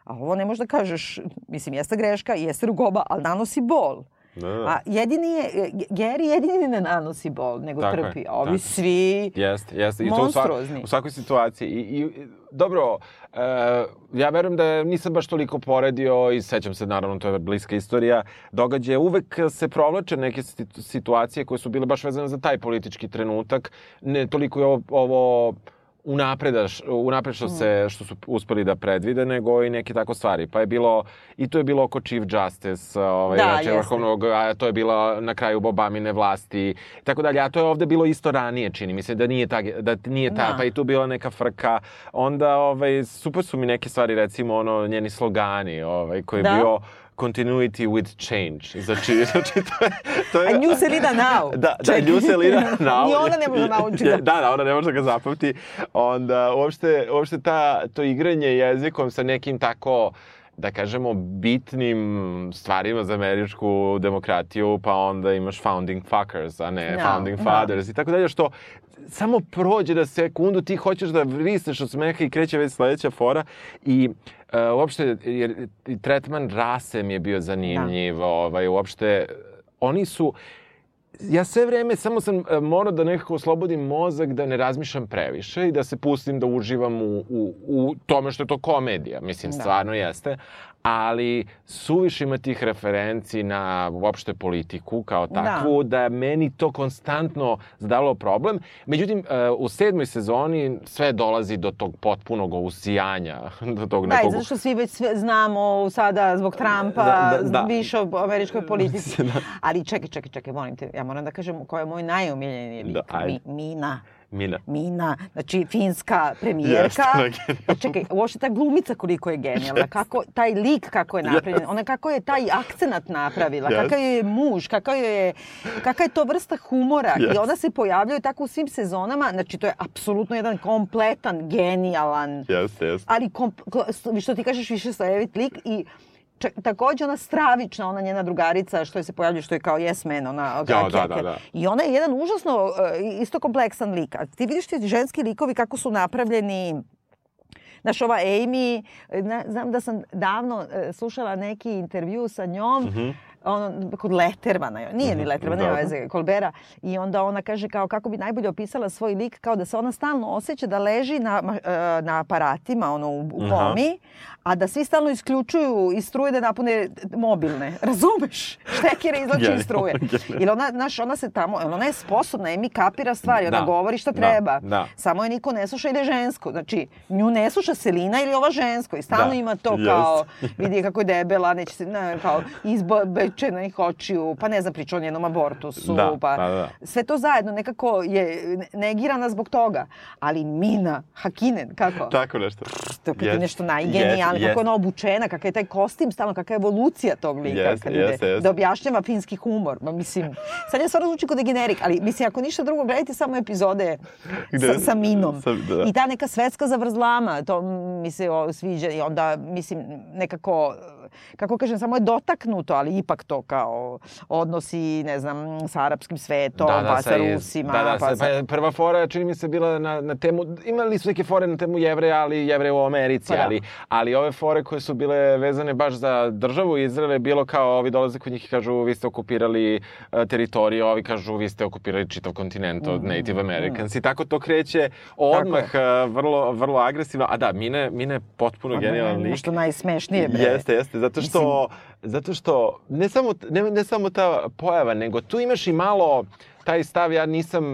A ovo ne možeš da kažeš, mislim, jeste greška, jeste rugoba, ali nanosi bol. Da, da. A jedini je, Gary jedini ne nanosi bol, nego Tako je, trpi. A ovi tako je. svi... Jeste, jeste. I to u, svak, Monstruozni. u svakoj situaciji. I, i dobro, e, ja verujem da nisam baš toliko poredio i sećam se, naravno, to je bliska istorija, događaje. Uvek se provlače neke situ- situacije koje su bile baš vezane za taj politički trenutak. Ne toliko je ovo, ovo unapredaš, unapred što, se, što su uspeli da predvide, nego i neke tako stvari. Pa je bilo, i to je bilo oko Chief Justice, ovaj, Da, znači, vrhovnog, a to je bilo na kraju Obamine vlasti, tako dalje. A to je ovde bilo isto ranije, čini mi se, da nije ta, da nije ta, Da. pa i tu bila neka frka. Onda, ovaj, super su mi neke stvari, recimo, ono, njeni slogani, ovaj, koji je Da. bio continuity with change. Znači, znači to je... To je A nju Selina now. Da, da, Čekaj. nju Selina now. Ni ona ne može naučiti. Da, da, ona ne može da ga zapamti. Onda, uopšte, uopšte ta, to igranje jezikom sa nekim tako da kažemo, bitnim stvarima za američku demokratiju, pa onda imaš founding fuckers, a ne Da, founding da. fathers i tako dalje, što samo prođe da sekundu, ti hoćeš da vrisneš od smeha i kreće već sledeća fora i uh, uopšte, jer tretman rase mi je bio zanimljiv, Da. ovaj, uopšte, oni su, ja sve vreme samo sam e, morao da nekako oslobodim mozak, da ne razmišljam previše i da se pustim da uživam u, u, u tome što je to komedija. Mislim, Da. stvarno jeste. Ali suviše ima tih referenci na uopšte politiku kao Da. takvu, da, da meni to konstantno zadavalo problem. Međutim, e, u sedmoj sezoni sve dolazi do tog potpunog usijanja, do tog Da, nekog... zato što svi već sve znamo sada zbog Trumpa, Da, da, da. više o američkoj politici. Da. Ali čekaj, čekaj, čekaj, molim te, ja moram da kažem ko je moj najomiljeniji lik. Da, ajde. Mi, Mina. Mina. Mina, znači finska premijerka. Jeste. Pa čekaj, uopšte ta glumica koliko je genijalna, kako, taj lik kako je napravljen, ona kako je taj akcenat napravila, Jeste. kakav je muž, kakav je, kakva je to vrsta humora i Jeste. onda se pojavljaju tako u svim sezonama, znači to je apsolutno jedan kompletan, genijalan, Jeste, jeste. ali komp, što ti kažeš više slojevit lik i čak, takođe ona stravična, ona njena drugarica što je se pojavljuje, što je kao yes man, ona Ja, da, Keker. da, da. I ona je jedan užasno e, isto kompleksan lik. A ti vidiš ti ženski likovi kako su napravljeni Znaš, ova Amy, e, na, znam da sam davno e, slušala neki intervju sa njom, Mhm. Ono, kod Lettermana, nije ni Lettermana, nema dobro. veze, Kolbera, i onda ona kaže kao kako bi najbolje opisala svoj lik, kao da se ona stalno osjeća da leži na, e, na aparatima, ono, u, komi, a da svi stalno isključuju iz struje da napune mobilne. Razumeš? Štekere izlače iz struje. Jer ona, znaš, ona se tamo, ona je sposobna, Emi kapira stvari, ona Da, govori šta da, treba. da. Samo je niko ne sluša ide žensko. Znači, nju ne sluša Selina ili ova žensko. I stalno Da, ima to kao, vidi kako je debela, neće se, ne, kao izbečenih očiju, pa ne znam, priča o njenom abortusu. Da, pa, da, da. Sve to zajedno nekako je negirana zbog toga. Ali Mina, Hakinen, kako? Tako nešto. To je nešto najgenijalnije, jest, kako je ona obučena, kakav je taj kostim stalno, kakva je evolucija tog lika Jeste, kad jeste, ide, jeste. da objašnjava finski humor. Ma, mislim, sad je stvarno zvuči kod je generik, ali mislim, ako ništa drugo, gledajte samo epizode Gde- sa, sa Minom. sa- da. I ta neka svetska zavrzlama, to mi se o, sviđa i onda, mislim, nekako, kako kažem, samo je dotaknuto, ali ipak to kao odnosi, ne znam, sa arapskim svetom, pa sa Rusima, Da, da, pa sa, pa prva fora čini mi se bila na, na temu, imali su neke fore na temu jevreja, ali jevreja u Americi, Pa da. ali, ali ove fore koje su bile vezane baš za državu Izrael je bilo kao ovi dolaze kod njih i kažu vi ste okupirali uh, teritoriju, ovi kažu vi ste okupirali čitav kontinent od Native Americans i tako to kreće odmah uh, vrlo, vrlo agresivno. A da, Mine, Mine je potpuno genijalan lik. Nešto najsmešnije, bre. Jeste, jeste, zato što, zato što ne, samo, ne, ne samo ta pojava, nego tu imaš i malo taj stav, ja nisam,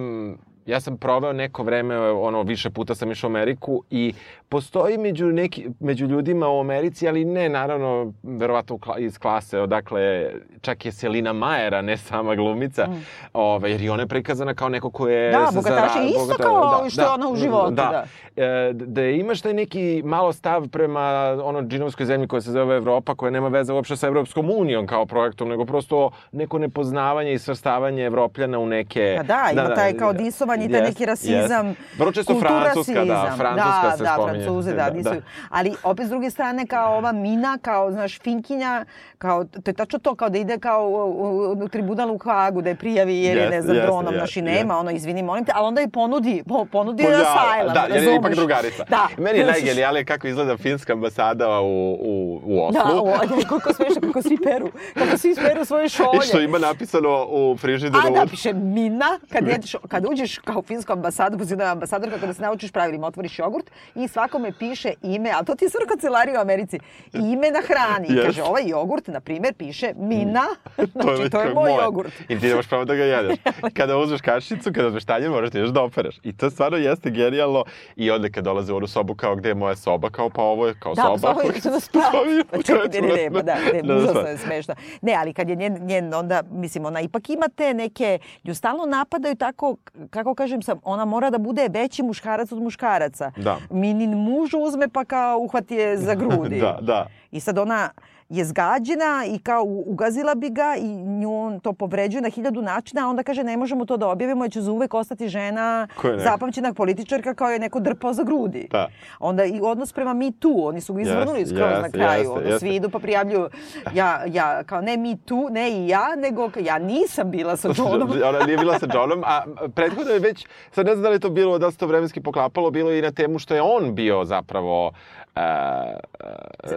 ja sam proveo neko vreme, ono, više puta sam išao u Ameriku i postoji među, neki, među ljudima u Americi, ali ne, naravno, verovatno iz klase, odakle čak je Selina Majera, ne sama glumica, mm. ove, jer i ona je prikazana kao neko ko je... Da, bogataš je isto bogata- kao što je ona u životu, da. E, da imaš taj neki malo stav prema ono džinovskoj zemlji koja se zove Evropa, koja nema veze uopšte sa Evropskom unijom kao projektom, nego prosto neko nepoznavanje i svrstavanje Evropljana u neke... Pa da, ima taj kao disovanje i taj neki rasizam, jest. Vrlo često francuska, da, kulturasizam. francuska da, se da, spominje. Francuze, da, disuju. Ali opet s druge strane kao ova Mina, kao, znaš, Finkinja, kao, to je tačno to, kao da ide kao u, u, u tribunal u Hagu, da je prijavi jer je, Jeste, ne znam, jeste, dronom, jeste, znaš, i nema, ono, izvini, molim te, ali onda je ponudi, po, ponudi je ja, asylum, Da, jer je ipak drugarica. Da. Meni je najgenijalnije kako izgleda finska ambasada u, u, u Oslu. Da, o, da, koliko smešno, kako svi peru, kako svi peru svoje šolje. I što ima napisano u frižideru... A da piše mina, kad, jedeš, kad uđeš kao finsku ambasadu, pozivam ambasador kako da se naučiš pravilima, otvoriš jogurt i svakome piše ime, a to ti je sve kancelarija u Americi, ime na hrani. Yes. kaže, ovaj jogurt, na primjer, piše Mina, već znači to je kao moj jogurt. I ti nemaš pravo da ga jedeš. Kada uzmeš kašicu, kada uzmeš tanjer, moraš da ideš da opereš. I to stvarno jeste genijalno. I onda kad dolaze u onu sobu, kao gde je moja soba, kao pa ovo je kao Da, soba. je da spava. Sobi- Pa čekaj, ne, ne, ne, pa da, ne, Da, spava. je smešno. Ne, ali kad je njen, njen, onda, mislim, ona ipak ima te neke, nju stalno napadaju tako, kako kažem sam, ona mora da bude veći muškarac od muškaraca. Da. Minin muž uzme pa kao uhvati je za grudi. Da, da. I sad ona je zgađena i kao ugazila bi ga i nju on to povređuje na hiljadu načina, a onda kaže ne možemo to da objavimo jer će za uvek ostati žena zapamćena političarka kao je neko drpao za grudi. Da. Onda i odnos prema Me Too, oni su ga izvrnuli Jeste, skroz na jeste, kraju. jeste, ono, jeste. svi idu pa prijavljuju, ja, ja, kao ne Me Too, ne i ja, nego ja nisam bila sa Johnom. Ona nije bila sa Johnom, a prethodno je već, sad ne znam da li to bilo, da se to vremenski poklapalo, bilo i na temu što je on bio zapravo Uh,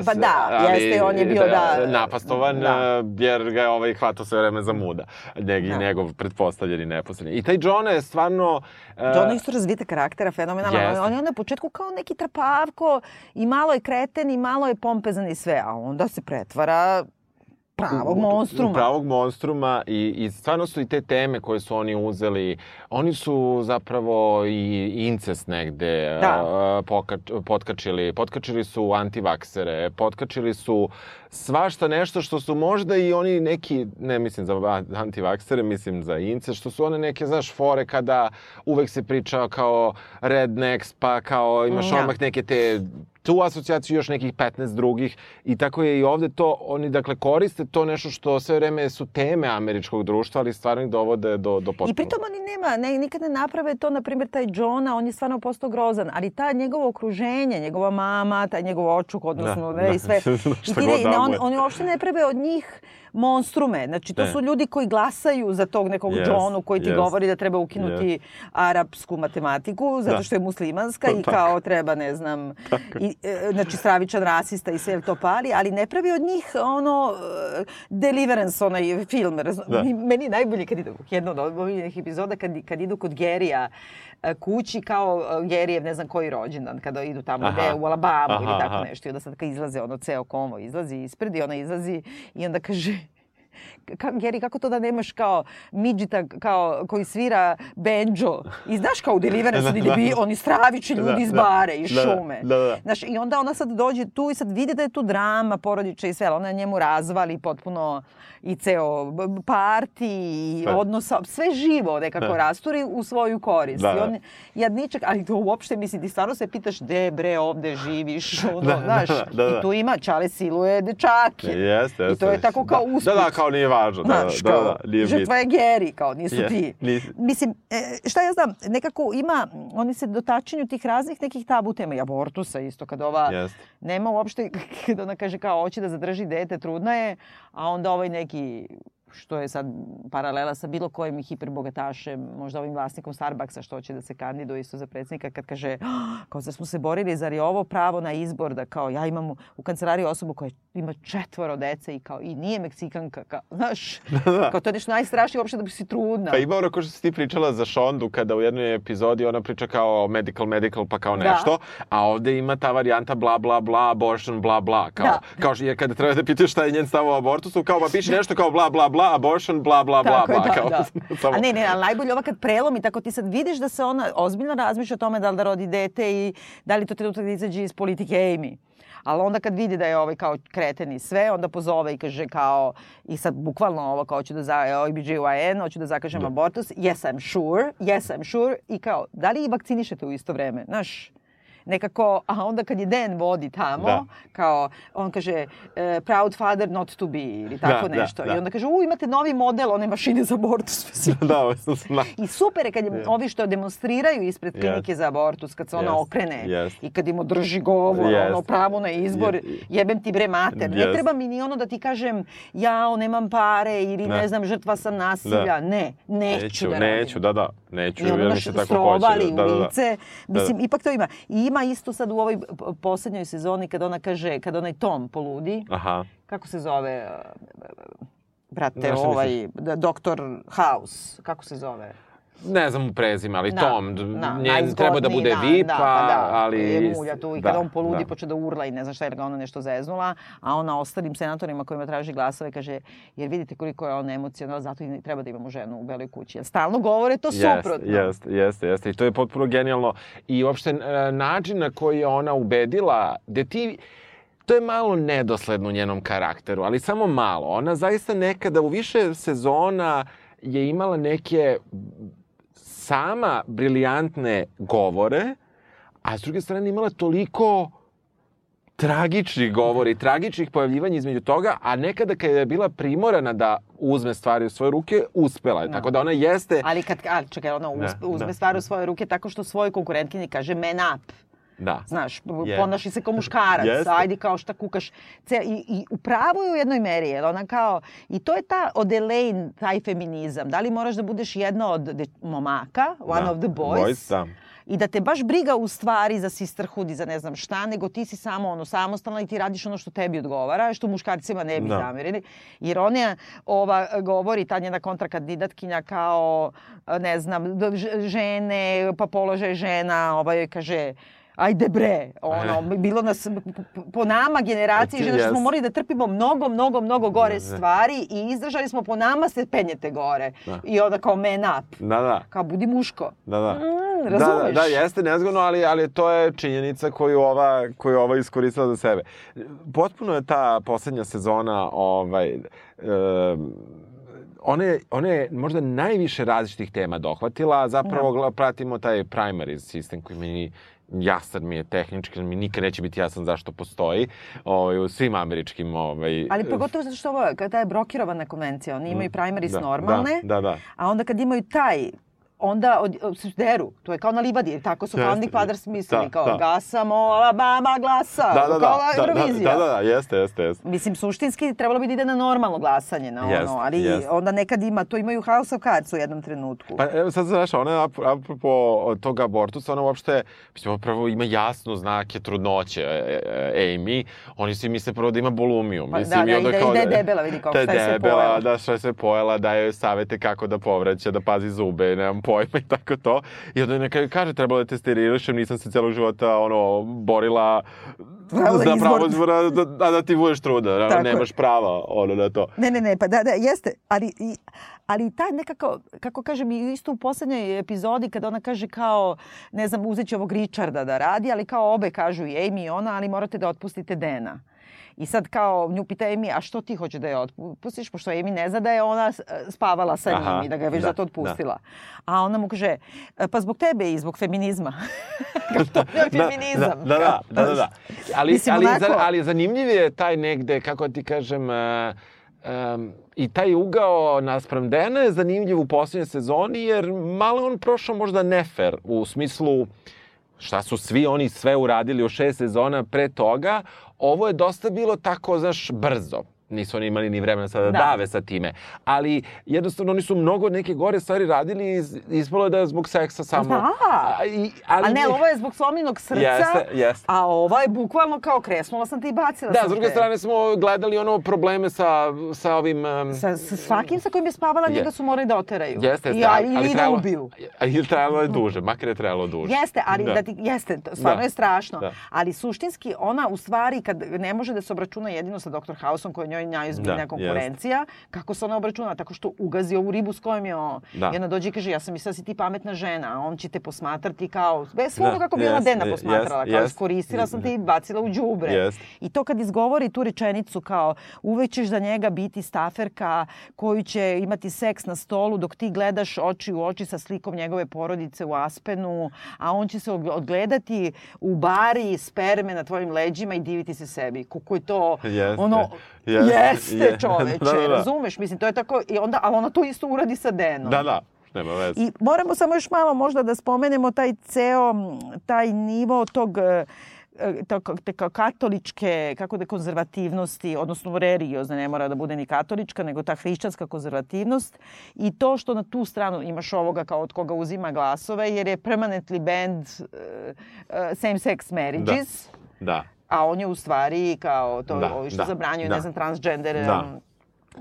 Pa da, jeste, on je bio, da, napastovan, da. jer ga je ovaj hvatao sve vreme za muda. Njeg, Da. Njegov pretpostavljeni neposlednji. I taj John je stvarno... Uh, John je isto razvite karaktera, fenomenalan. Jeste. On je na početku kao neki trapavko i malo je kreten i malo je pompezan i sve, a onda se pretvara pravog monstruma. Pravog monstruma i, i stvarno su i te teme koje su oni uzeli, oni su zapravo i incest negde Da. a, pokač, potkačili. Potkačili su antivaksere, potkačili su svašta nešto što su možda i oni neki, ne mislim za antivaksere, mislim za incest, što su one neke, znaš, fore kada uvek se priča kao rednecks, pa kao imaš Da. odmah neke te tu asocijaciju još nekih 15 drugih i tako je i ovde to, oni dakle koriste to nešto što sve vreme su teme američkog društva, ali stvarno ih dovode do, do potpuno. I pritom oni nema, ne, nikad ne naprave to, na primjer, taj Johna, on je stvarno postao grozan, ali ta njegovo okruženje, njegova mama, taj njegov očuk, odnosno, Da, ne, da. i sve. I ti ne, on, oni uopšte ne prave od njih monstrume. Znači, to Ne. su ljudi koji glasaju za tog nekog Yes, Johnu koji ti yes. govori da treba ukinuti arapsku matematiku zato Da. što je muslimanska i Tako. kao treba, ne znam, i, e, znači stravičan rasista i sve to pali, ali ne pravi od njih ono e, Deliverance, onaj film. razum- Da. Meni je najbolje kad idu, jedna od ovih epizoda kad, kad idu kod Gerija kući kao e, Gerijev ne znam koji rođendan, kada idu tamo Aha. gde u Alabamu ili tako aha. nešto. I onda sad kad izlaze ono ceo konvo izlazi ispred i ona izlazi i onda kaže ka, Geri, kako to da nemaš kao midžita kao, koji svira benđo? I znaš kao u Deliverance, oni, debi, oni stravični ljudi Da, iz da. bare, iz Da, da, šume. da, da. Znaš, I onda ona sad dođe tu i sad vidi da je tu drama porodiča i sve, ali ona njemu razvali potpuno i ceo parti i odnosa, sve živo nekako Da. rasturi u svoju korist. Da, I da. on jadničak, ali to uopšte, mislim, ti stvarno se pitaš gde bre ovde živiš, ono, Da, da, znaš, da, da. i tu ima, čale siluje dečake. Jeste, jeste. I to je tako kao da, usput. Da, da, kao nije važno. Da, Znaš, da, kao, da, nije žrtva je Geri, kao nisu Je, ti. nisi. Mislim, e, šta ja znam, nekako ima, oni se dotačenju tih raznih nekih tabu tema, i abortusa isto, kad ova Jeste. nema uopšte, kad ona kaže kao hoće da zadrži dete, trudna je, a onda ovaj neki što je sad paralela sa bilo kojim hiperbogatašem, možda ovim vlasnikom Starbucksa što hoće da se kandiduje isto za predsjednika, kad kaže, "Ah, kao da smo se borili, zar je ovo pravo na izbor, da kao ja imam u- kancelariji osobu koja ima četvoro dece i kao i nije Meksikanka, kao, znaš, kao to je nešto najstrašnije uopšte da bi si trudna. Pa ima ono ko što si ti pričala za Šondu, kada u jednoj epizodi ona priča kao medical, medical, pa kao Da. nešto, a ovde ima ta varijanta bla, bla, bla, abortion, bla, bla. Kao, Da. kao što je kada treba da pitaš šta je njen stav o abortusu, kao pa piše nešto kao bla, bla, bla, abortion, bla, bla, bla, bla. da, kao, da. samo- A ne, ne, ali najbolje ova kad prelomi, tako ti sad vidiš da se ona ozbiljno razmišlja o tome da li da rodi dete i da li to trenutak da izađe iz politike Amy. Ali onda kad vidi da je ovaj kao kreten i sve, onda pozove i kaže kao, i sad bukvalno ovo kao hoću da za, OBGYN, hoću da zakažem abortus, yes I'm sure, yes I'm sure, i kao, da li vakcinišete u isto vreme, znaš? Nekako, a onda kad je Dan vodi tamo, Da. kao, on kaže, e, proud father not to be, ili tako Da, da, nešto. da. I onda kaže, u, imate novi model one mašine za abortus. Da, zna. I super je kad je, ovi što demonstriraju ispred klinike Yes. za abortus, kad se ona Yes. okrene Yes. i kad im održi govor, Yes. ono, pravo na izbor, Je- jebem ti bre mater. Ne Yes. treba mi ni ono da ti kažem, jao, nemam pare ili ne, Ne. znam, žrtva sam nasilja. Da. Ne, neću, Neću, da neću, radim. da, da, neću, I ono naš tako strovali hoće. u Da, da, da. lice. Mislim, ipak to ima. I ima isto sad u ovoj poslednjoj sezoni kad ona kaže, kad onaj Tom poludi, Aha. kako se zove, uh, brate, Na šta ovaj, doktor House, kako se zove? Ne znam prezime, ali Da, Tom, da, njen treba da bude VIP, da, pa da, ali... je mulja tu i da, kada on poludi da. počne da urla i ne znam šta jer ga ona nešto zeznula, a ona ostalim senatorima kojima traži glasove kaže jer vidite koliko je on emocionalan, zato i treba da imamo ženu u beloj kući. Jer stalno govore to suprotno. Jeste, jeste, jeste. I to je potpuno genijalno. I uopšte e, način na koji je ona ubedila, gde ti... To je malo nedosledno u njenom karakteru, ali samo malo. Ona zaista nekada u više sezona je imala neke sama briljantne govore, a s druge strane imala toliko tragičnih govori, tragičnih pojavljivanja između toga, a nekada kada je bila primorana da uzme stvari u svoje ruke, uspela je. Tako da ona jeste... Ali kad, ali čekaj, ona uzme, Da, uzme da. stvari u svoje ruke tako što svojoj konkurentkinji kaže man up. Da. Znaš, Je. ponaši se kao muškarac, Jeste. ajde kao šta kukaš. Ce, i, I upravo je u jednoj meri, jer ona kao, i to je ta od Elaine, taj feminizam. Da li moraš da budeš jedna od de, momaka, one Da. of the boys, Boys, da. i da te baš briga u stvari za sisterhood i za ne znam šta, nego ti si samo ono samostalna i ti radiš ono što tebi odgovara, što muškarcima ne bi Da. zamerili. Jer ona ova, govori, ta njena kontrakandidatkinja kao, ne znam, žene, pa položaj žena, ovaj kaže, ajde bre, ono, bilo nas, po nama generaciji žena što smo morali da trpimo mnogo, mnogo, mnogo gore Da, da. stvari i izdržali smo po nama se penjete gore. Da. I onda kao man up. Da, da. Kao budi muško. Da, da. Mm, da, da, razumeš? da, jeste nezgodno, ali, ali to je činjenica koju ova, koju ova iskoristila za sebe. Potpuno je ta poslednja sezona ovaj, um, ona je, ona je možda najviše različitih tema dohvatila, a zapravo gla- pratimo taj primary sistem koji meni jasan mi je tehnički, mi nikad neće biti jasan zašto postoji ovaj, u svim američkim... Ovaj, Ali pogotovo zato što ovo, kada je brokirovana konvencija, oni imaju primaries da, normalne, Da, da, da. a onda kad imaju taj onda od, od, se deru. To je kao na livadi, tako su Jeste. Founding Fathers mislili, Da, kao da. gasamo, Alabama glasa, Da, da, kao da, da, da, Eurovizija. da, da, da, jeste, jeste, jeste. Mislim, suštinski trebalo bi da ide na normalno glasanje, na Jest, ono, ali jest. onda nekad ima, to imaju House of Cards u jednom trenutku. Pa evo sad znaš, ona apropo tog abortusa, ona uopšte, mislim, prvo ima jasno znake trudnoće, e, e, Amy, oni svi misle prvo da ima bulumiju. Pa mislim, da, da, onda i da- kao i da je debela, vidi kako, da šta je sve pojela. Da, šta je sve pojela, daje joj savete kako da povraća, da pazi zube, nemam pojma i tako to. I onda neka kaže, trebalo da te sterilišem, nisam se celog života, ono, borila Pravo za pravo izbora, da, da, da ti budeš truda, Tako je. nemaš prava, ono, na to. Ne, ne, ne, pa da, da, jeste, ali, i, ali taj nekako, kako kažem, isto u poslednjoj epizodi kada ona kaže kao, ne znam, uzet će ovog Richarda da radi, ali kao obe kažu i Amy i ona, ali morate da otpustite Dena. I sad kao nju pita Amy, a što ti hoće da je otpustiš? Pošto Amy ne zna da je ona e, spavala sa Aha, njim i da ga je već da, zato otpustila. A ona mu kaže, "E, pa zbog tebe i zbog feminizma. Kao to je feminizam. Da, da, da, da, da. Ali, Mislim, ali, onako- ali zanimljiv je taj negde, kako ti kažem, uh, um, i taj ugao naspram Dena je zanimljiv u poslednjoj sezoni, jer malo on prošao možda nefer u smislu šta su svi oni sve uradili u šest sezona pre toga, ovo je dosta bilo tako, znaš, brzo. Nisu oni imali ni vremena sada da, Da. dave sa time. Ali jednostavno oni su mnogo neke gore stvari radili i iz- ispalo je da je zbog seksa samo. Da. A, i, ali A ne, ovo je zbog slomljenog srca, Jeste, jeste. a ova je bukvalno kao kresnula sam te i bacila Da, sam s druge te. strane smo gledali ono probleme sa, sa ovim... Um, Sa, sa svakim sa kojim je spavala, Je. njega su morali da oteraju. jeste, I, jeste, a, ali, ili ali da trebalo, ubiju. ili trebalo je duže, makar je trebalo duže. Jeste, ali da. ti, jeste, stvarno Da. je strašno. Da. Ali suštinski ona u stvari kad ne može da se obračuna jedino sa Dr. Houseom koji njoj najozbiljnija Da, konkurencija, kako se ona obračuna? Tako što ugazi ovu ribu s kojom je on. Da. I ona dođe i kaže ja sam mislila da si ti pametna žena, a on će te posmatrati kao, bez Da, kako bi ona jest, Dena posmatrala, jest, kao jest. iskoristila sam te i bacila u đubre. Jest. I to kad izgovori tu rečenicu kao uvek ćeš za njega biti staferka koju će imati seks na stolu dok ti gledaš oči u oči sa slikom njegove porodice u Aspenu, a on će se odgledati u bari sperme na tvojim leđima i diviti se sebi. Kako je to Jeste, ono jeste, jeste je. čoveče, Da, da, da. razumeš? Mislim, to je tako, i onda, ali ona to isto uradi sa Denom. Da, da, nema veze. I moramo samo još malo možda da spomenemo taj ceo, taj nivo tog e, te katoličke, kako da konzervativnosti, odnosno religiozne, ne mora da bude ni katolička, nego ta hrišćanska konzervativnost i to što na tu stranu imaš ovoga kao od koga uzima glasove, jer je permanently banned uh, same-sex marriages, Da. A on je u stvari kao to Da, ovi što da, zabranjuju, da. ne znam, transgender Da.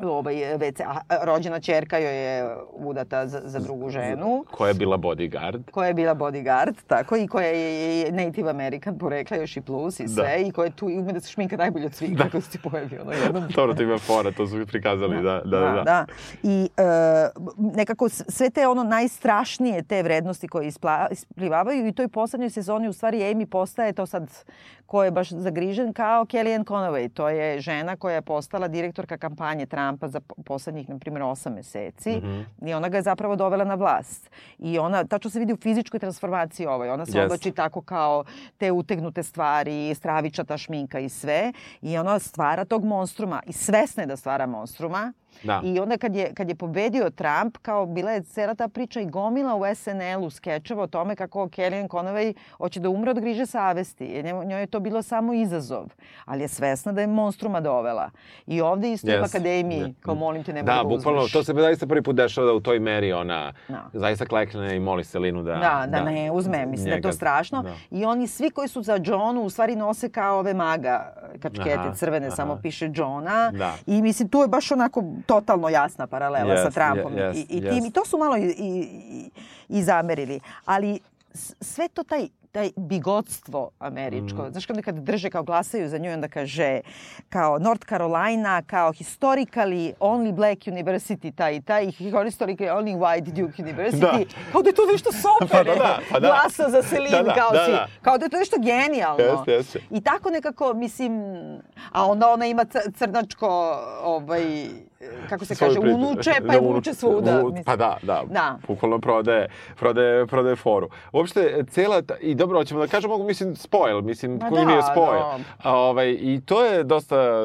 Ovaj, već, a, rođena čerka joj je udata za, za drugu ženu Koja je bila bodyguard. koja je bila bodyguard, tako, i koja je Native American porekla još i plus i sve, Da. i koja je tu i ume da se šminka najbolje od svih, kako se ti pojavio ono jednom. Dobro, to ima fora, to su prikazali, da, da, da. da, da. I e, nekako sve te ono najstrašnije te vrednosti koje ispla, isplivavaju i u toj poslednjoj sezoni u stvari Amy postaje to sad ko je baš zagrižen kao Kellyanne Conway. To je žena koja je postala direktorka kampanje Trumpa za po- poslednjih, na primjer, osam meseci Mhm. i ona ga je zapravo dovela na vlast. I ona, tačno se vidi u fizičkoj transformaciji ovoj. Ona se Jeste. oblači tako kao te utegnute stvari, stravičata šminka i sve. I ona stvara tog monstruma i svesna je da stvara monstruma. Da. I onda kad je, kad je pobedio Trump, kao bila je cela ta priča i gomila u SNL-u skečeva o tome kako Kellyanne Conway hoće da umre od griže savesti. Njoj je to bilo samo izazov. Ali je svesna da je monstruma dovela. I ovde isto yes. u akademiji, Je. kao molim te, nemoj Da, da, ga bukvalno, uzmeš. to se zaista prvi put dešava da u toj meri ona Da. zaista klekne i moli Selinu da... Da, da, ne uzme, mislim da je to njega- strašno. Da. I oni svi koji su za Johnu u stvari nose kao ove maga kačkete Aha, crvene, aha. samo piše Johna. Da. I mislim, tu je baš onako totalno jasna paralela sa Jest, Trumpom. je- I, i, tim, jest. I to su malo i, i, i, zamerili. Ali sve to taj taj bigotstvo američko. Mm. Znaš kad kad drže kao glasaju za nju, onda kaže kao North Carolina, kao historically only black university, taj i taj, historically only white Duke University. Da. Kao da je to nešto super. Pa da, da, pa da. Glasa za Selin, Da, da, kao da, si. da. Kao da je to nešto genijalno. Jeste, jeste. I tako nekako, mislim, a onda ona ima crnačko, ovaj, kako se kaže, priču. unuče, pa je Da, vuče svuda. Pa da, da. Da. Bukvalno prodaje, prodaje, prodaje foru. Uopšte, cela, ta, i dobro, hoćemo da kažemo, mislim, spoil, mislim, Ma koji da, nije spoil. da. A, ovaj, I to je dosta,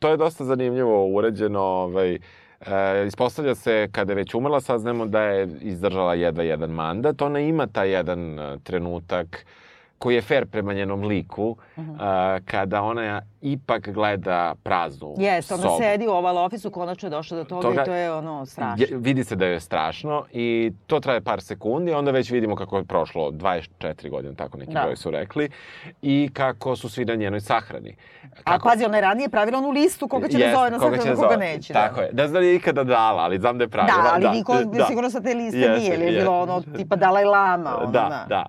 to je dosta zanimljivo urađeno, ovaj, E, ispostavlja se kada je već umrla, saznamo da je izdržala jedva jedan mandat. Ona ima taj jedan e, trenutak koji je fair prema njenom liku, Mhm. a, kada ona ipak gleda praznu Jeste, ona sobu. sedi u oval ofisu, konačno je došla do toga, Toga- i to je ono strašno. Je, vidi se da je strašno i to traje par sekundi, onda već vidimo kako je prošlo 24 godine, tako neki Da. broj su rekli, i kako su svi na njenoj sahrani. A pazi, ona je ranije pravila onu listu koga će da Jeste, zove na koga sahranu, će da koga neće. Tako je. Ne znam da je ikada dala, ali znam da je pravila. Da, ali niko sigurno sa te liste Jeste, nije, jer je je- bilo ono tipa Dalaj Lama. Ono, Da, da.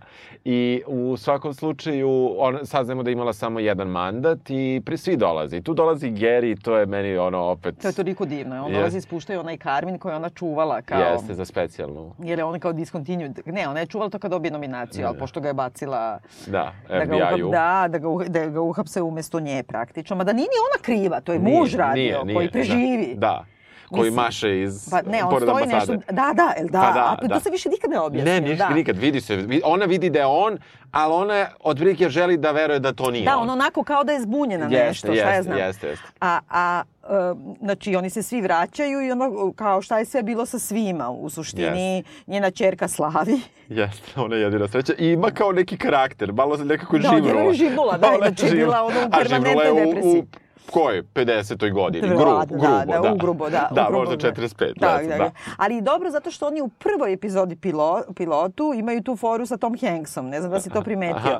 I u svakom slučaju on, saznamo da je imala samo jedan mandat i pri svi dolazi. Tu dolazi Geri, to je meni ono opet... To je toliko divno. On Jeste. dolazi ispuštaju onaj Karmin koji je ona čuvala kao... Jeste, za specijalnu. Jer je ona kao discontinued. Ne, ona je čuvala to kad dobije nominaciju, ali pošto ga je bacila Da, da ga, FBI-u. da, da, ga, uh- da ga uhapse umesto nje praktično. Ma da nije ni ona kriva, to je Nije, muž radio nije, nije, koji preživi. Da, da. Koji Mislim, maše iz Pa ne, on stoji ambasade. nešto... Da, da, el da, Pa da, a da. to se više nikad ne objasni. Ne, ništa, da? nikad, vidi se. Ona vidi da je on, ali ona od prilike želi da veruje da to nije Da, on. on onako kao da je zbunjena Jeste, nešto, šta ja jeste, znam. jeste, jeste. A, a e, znači oni se svi vraćaju i ono kao šta je sve bilo sa svima. U suštini njena čerka slavi. Jeste, ona je jedina sreća. I ima kao neki karakter, malo nekako Da, živnula. ona je živnula, da, Ona je inače je bila ono u permanentnoj u, depresiji. u kojoj? 50. godini. Da, Grubo, da, grubo, da, da. ugrubo, da. Da, ugrubo, možda 45. Da, recimo, da, da. Ali dobro zato što oni u prvoj epizodi pilo, pilotu imaju tu foru sa Tom Hanksom. Ne znam da si to primetio. Aha,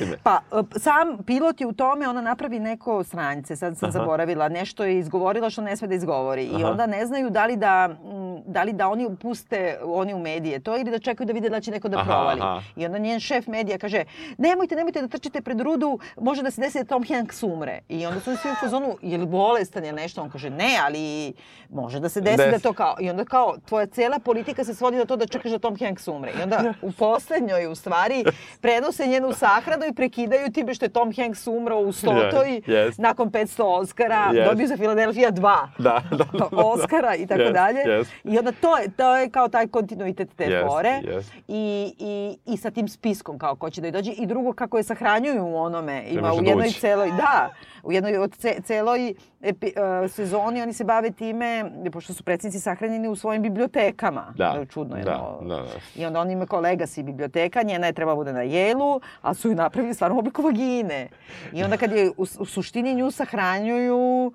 me. Pa, e, sam pilot je u tome, ona napravi neko sranjce, sad sam zaboravila, nešto je izgovorila što ne sme da izgovori. I Aha. onda ne znaju da li da, da li da oni puste oni u medije to ili da čekaju da vide da će neko da Aha, provali. aha. I onda njen šef medija kaže, nemojte, nemojte da trčite pred rudu, može da se desi da Tom Hanks umre. I onda su svi u fazonu, je li bolestan ili nešto? On kaže, ne, ali može da se desi Desi. da to kao... I onda kao, tvoja cela politika se svodi na to da čekaš da Tom Hanks umre. I onda u poslednjoj, u stvari, prenose njenu sahranu i prekidaju time što je Tom Hanks umro u stotoj, Je, jest. nakon 500 Oscara, Jest. dobio za Filadelfija dva. Da, da, da, da. Oscara i tako Jest, dalje. jest. I onda to je, to je kao taj kontinuitet te Jest, fore. jest. I, i, I sa tim spiskom kao ko će da joj dođe. I drugo kako je sahranjuju u onome. Ima u jednoj celoj, da, u jednoj od ce, celoj epi, uh, sezoni oni se bave time, pošto su predsjednici sahranjeni u svojim bibliotekama. Da, To je čudno. da, da, da. I onda on ima kolega si biblioteka, njena je treba bude na jelu, a su ju napravili stvarno obliku vagine. I onda kad je u, u suštini nju sahranjuju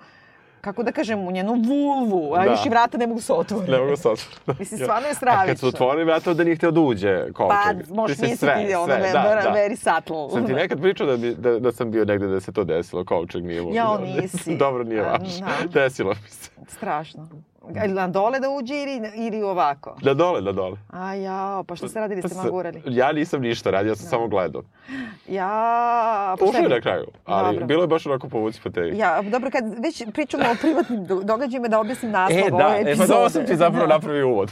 kako da kažem, u njenu vulvu, a Da. još i vrata ne mogu se otvore. Ne mogu se otvore. Mislim, stvarno je A kad stravično. su otvorili vrata, onda nije htio da uđe Pa, kovčeg. možeš Mislim, misliti, ono, ve- ve- very subtle. Sam ti nekad pričao da, bi, da, da sam bio negde da se to desilo, kovčeg nije mogao. Jao, da- nisi. Dobro, nije važno. da. Desilo mi se. Strašno. Na dole da uđe ili, ili ovako? Da dole, da dole. A jao, pa što ste radili, ste Pa magurali? Ja nisam ništa radio, ja sam samo gledao. Ja, pa bi- na kraju, ali Dobro. bilo je baš onako povuci po tebi. Ja, dobro, kad već pričamo o privatnim do- događajima, da objasnim naslov E, da, ove e, pa epizode. dobro sam ti zapravo Da. napravio uvod.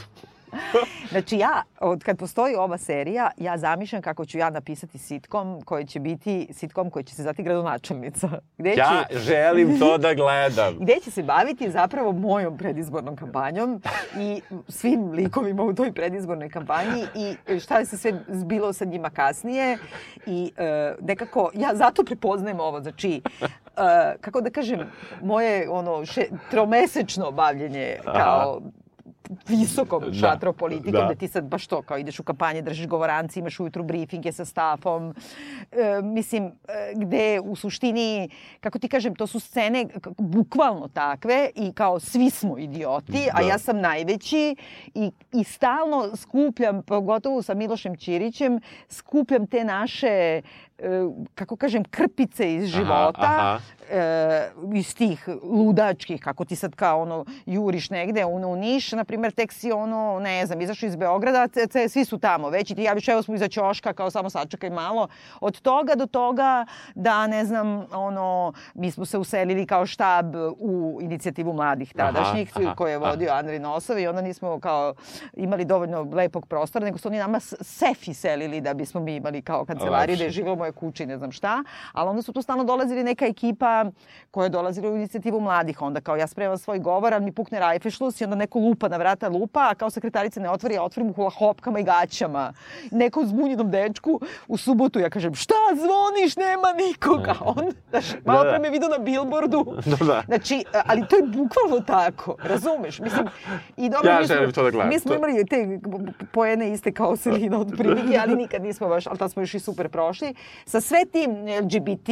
Znači ja, od kad postoji ova serija, ja zamišljam kako ću ja napisati sitkom koji će biti sitkom koji će se zvati gradonačelnica. Gde Ja ću, želim to da gledam. gde će se baviti zapravo mojom predizbornom kampanjom i svim likovima u toj predizbornoj kampanji i šta je se sve zbilo sa njima kasnije i e, nekako ja zato prepoznajem ovo znači e, kako da kažem moje ono še, tromesečno bavljenje kao visokom Da, šatropolitikom, da. da. ti sad baš to, kao ideš u kampanje, držiš govoranci, imaš ujutru briefinge sa stafom. E, mislim, e, gde u suštini, kako ti kažem, to su scene bukvalno takve i kao svi smo idioti, a Da. ja sam najveći i, i stalno skupljam, pogotovo sa Milošem Ćirićem, skupljam te naše kako kažem, krpice iz života, aha. e, iz tih ludačkih, kako ti sad kao ono juriš negde u, u Niš, na primjer, tek si ono, ne znam, izašao iz Beograda, ce, ce, svi su tamo već i ti javiš, evo smo iza ćoška, kao samo sačekaj malo. Od toga do toga da, ne znam, ono, mi smo se uselili kao štab u inicijativu mladih Aha, tadašnjih, aha, koje je aha. vodio Andrej Nosov i onda nismo kao imali dovoljno lepog prostora, nego su oni nama sefi selili da bismo mi imali kao kancelariju, da je Lepše. živeo moje kuće i ne znam šta, ali onda su tu stalno dolazili neka ekipa koja je dolazila u inicijativu mladih, onda kao ja spremam svoj govor, a mi pukne rajfešlus i onda neko lupa na vrata lupa, a kao sekretarica ne otvori, ja otvorim u hula hopkama i gaćama. Neko zbunjenom dečku u subotu, ja kažem, šta zvoniš, nema nikoga. On, znaš, malo Da, da. me vidio na bilbordu. Da, da. Znači, ali to je bukvalno tako, razumeš? Mislim, i dobro, Ja mi želim to da gledam. Mi smo imali te poene iste kao Selina od prilike, ali nikad nismo baš, ali tad smo još i super prošli. Sa sve tim LGBT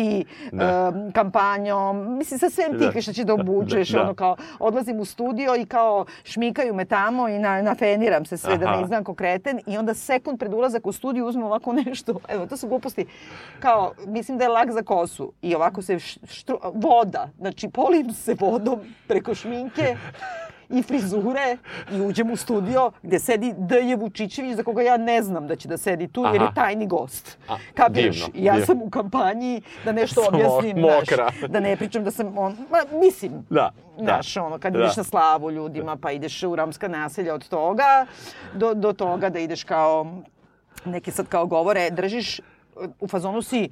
Da. um, kampanjom, mislim, sa svem Da. tih što će da obučeš, Da. ono kao, odlazim u studio i kao šmikaju me tamo i na, nafeniram se sve da Aha. ne izgledam ko kreten i onda sekund pred ulazak u studiju uzmem ovako nešto, evo, to su gluposti, kao, mislim da je lak za kosu i ovako se štru, voda, znači polim se vodom preko šminke i frizure i uđem u studio gde sedi D.J. Vučićević za koga ja ne znam da će da sedi tu jer je Aha. tajni gost. A, Kapiraš? divno, ja divno. sam u kampanji da nešto Samo objasnim, mokra. znaš, da ne pričam da sam on, ma, mislim, Da, da. Znaš, ono, kad Da. ideš na slavu ljudima, pa ideš u romska naselja od toga, do, do toga da ideš kao, neki sad kao govore, držiš, u fazonu si,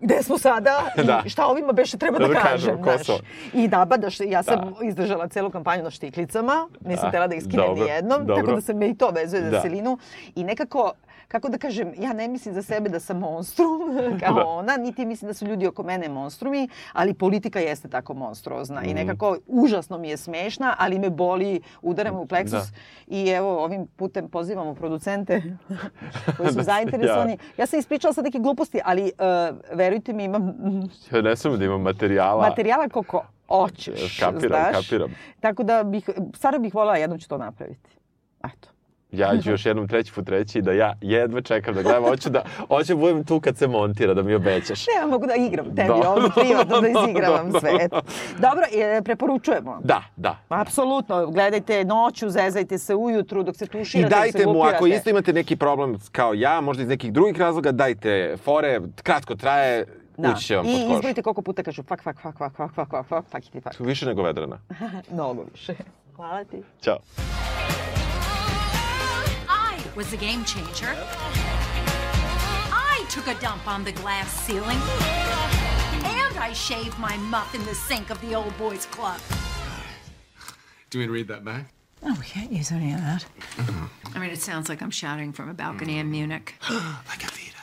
gde smo sada Da. i šta ovima beše treba da, Da kažem, kažem, znaš. I nabadaš, ja sam izdržala celu kampanju na štiklicama, nisam A, tela da ih skinem dobro, ni jednom, tako da se me i to vezuje za Da. Selinu. I nekako, kako da kažem, ja ne mislim za sebe da sam monstrum kao ona, niti mislim da su ljudi oko mene monstrumi, ali politika jeste tako monstruozna Mhm. i nekako užasno mi je smešna, ali me boli, udara me u pleksus Da. i evo ovim putem pozivamo producente koji su Da zainteresovani. jave. Ja sam ispričala sad neke gluposti, ali uh, verujte mi imam Ja ne smem da imam materijala. materijala koliko hoćeš, Kapiram, znaš. kapiram. Tako da bih, stvarno bih voljela, jednom ću to napraviti. Eto. Ja ću još jednom treći put reći da ja jedva čekam da gledam. Hoću da, hoću da budem tu kad se montira, da mi obećaš. Ne, ja mogu da igram tebi Da. ovdje privatno da izigravam Da, sve. da. Eto. Dobro, e, preporučujemo. Da, da. Apsolutno, gledajte noću, zezajte se ujutru dok se I tuširate, se dajte mu, ako isto imate neki problem kao ja, možda iz nekih drugih razloga, dajte fore, kratko traje, Da. ući će vam I pod kožu. izbrojite koliko puta kažu fak, fak, fak, fak, fak, fak, fak, fak, fakiti, fak. Više nego vedrana. Mnogo više. Hvala ti. Ćao. I was a game changer. I took a dump on the glass ceiling. And I shaved my muff in the sink of the old boys club. Do you want to read that back? Oh, we can't use any of that. I mean, it sounds like I'm shouting from a balcony in Munich. I got the uh,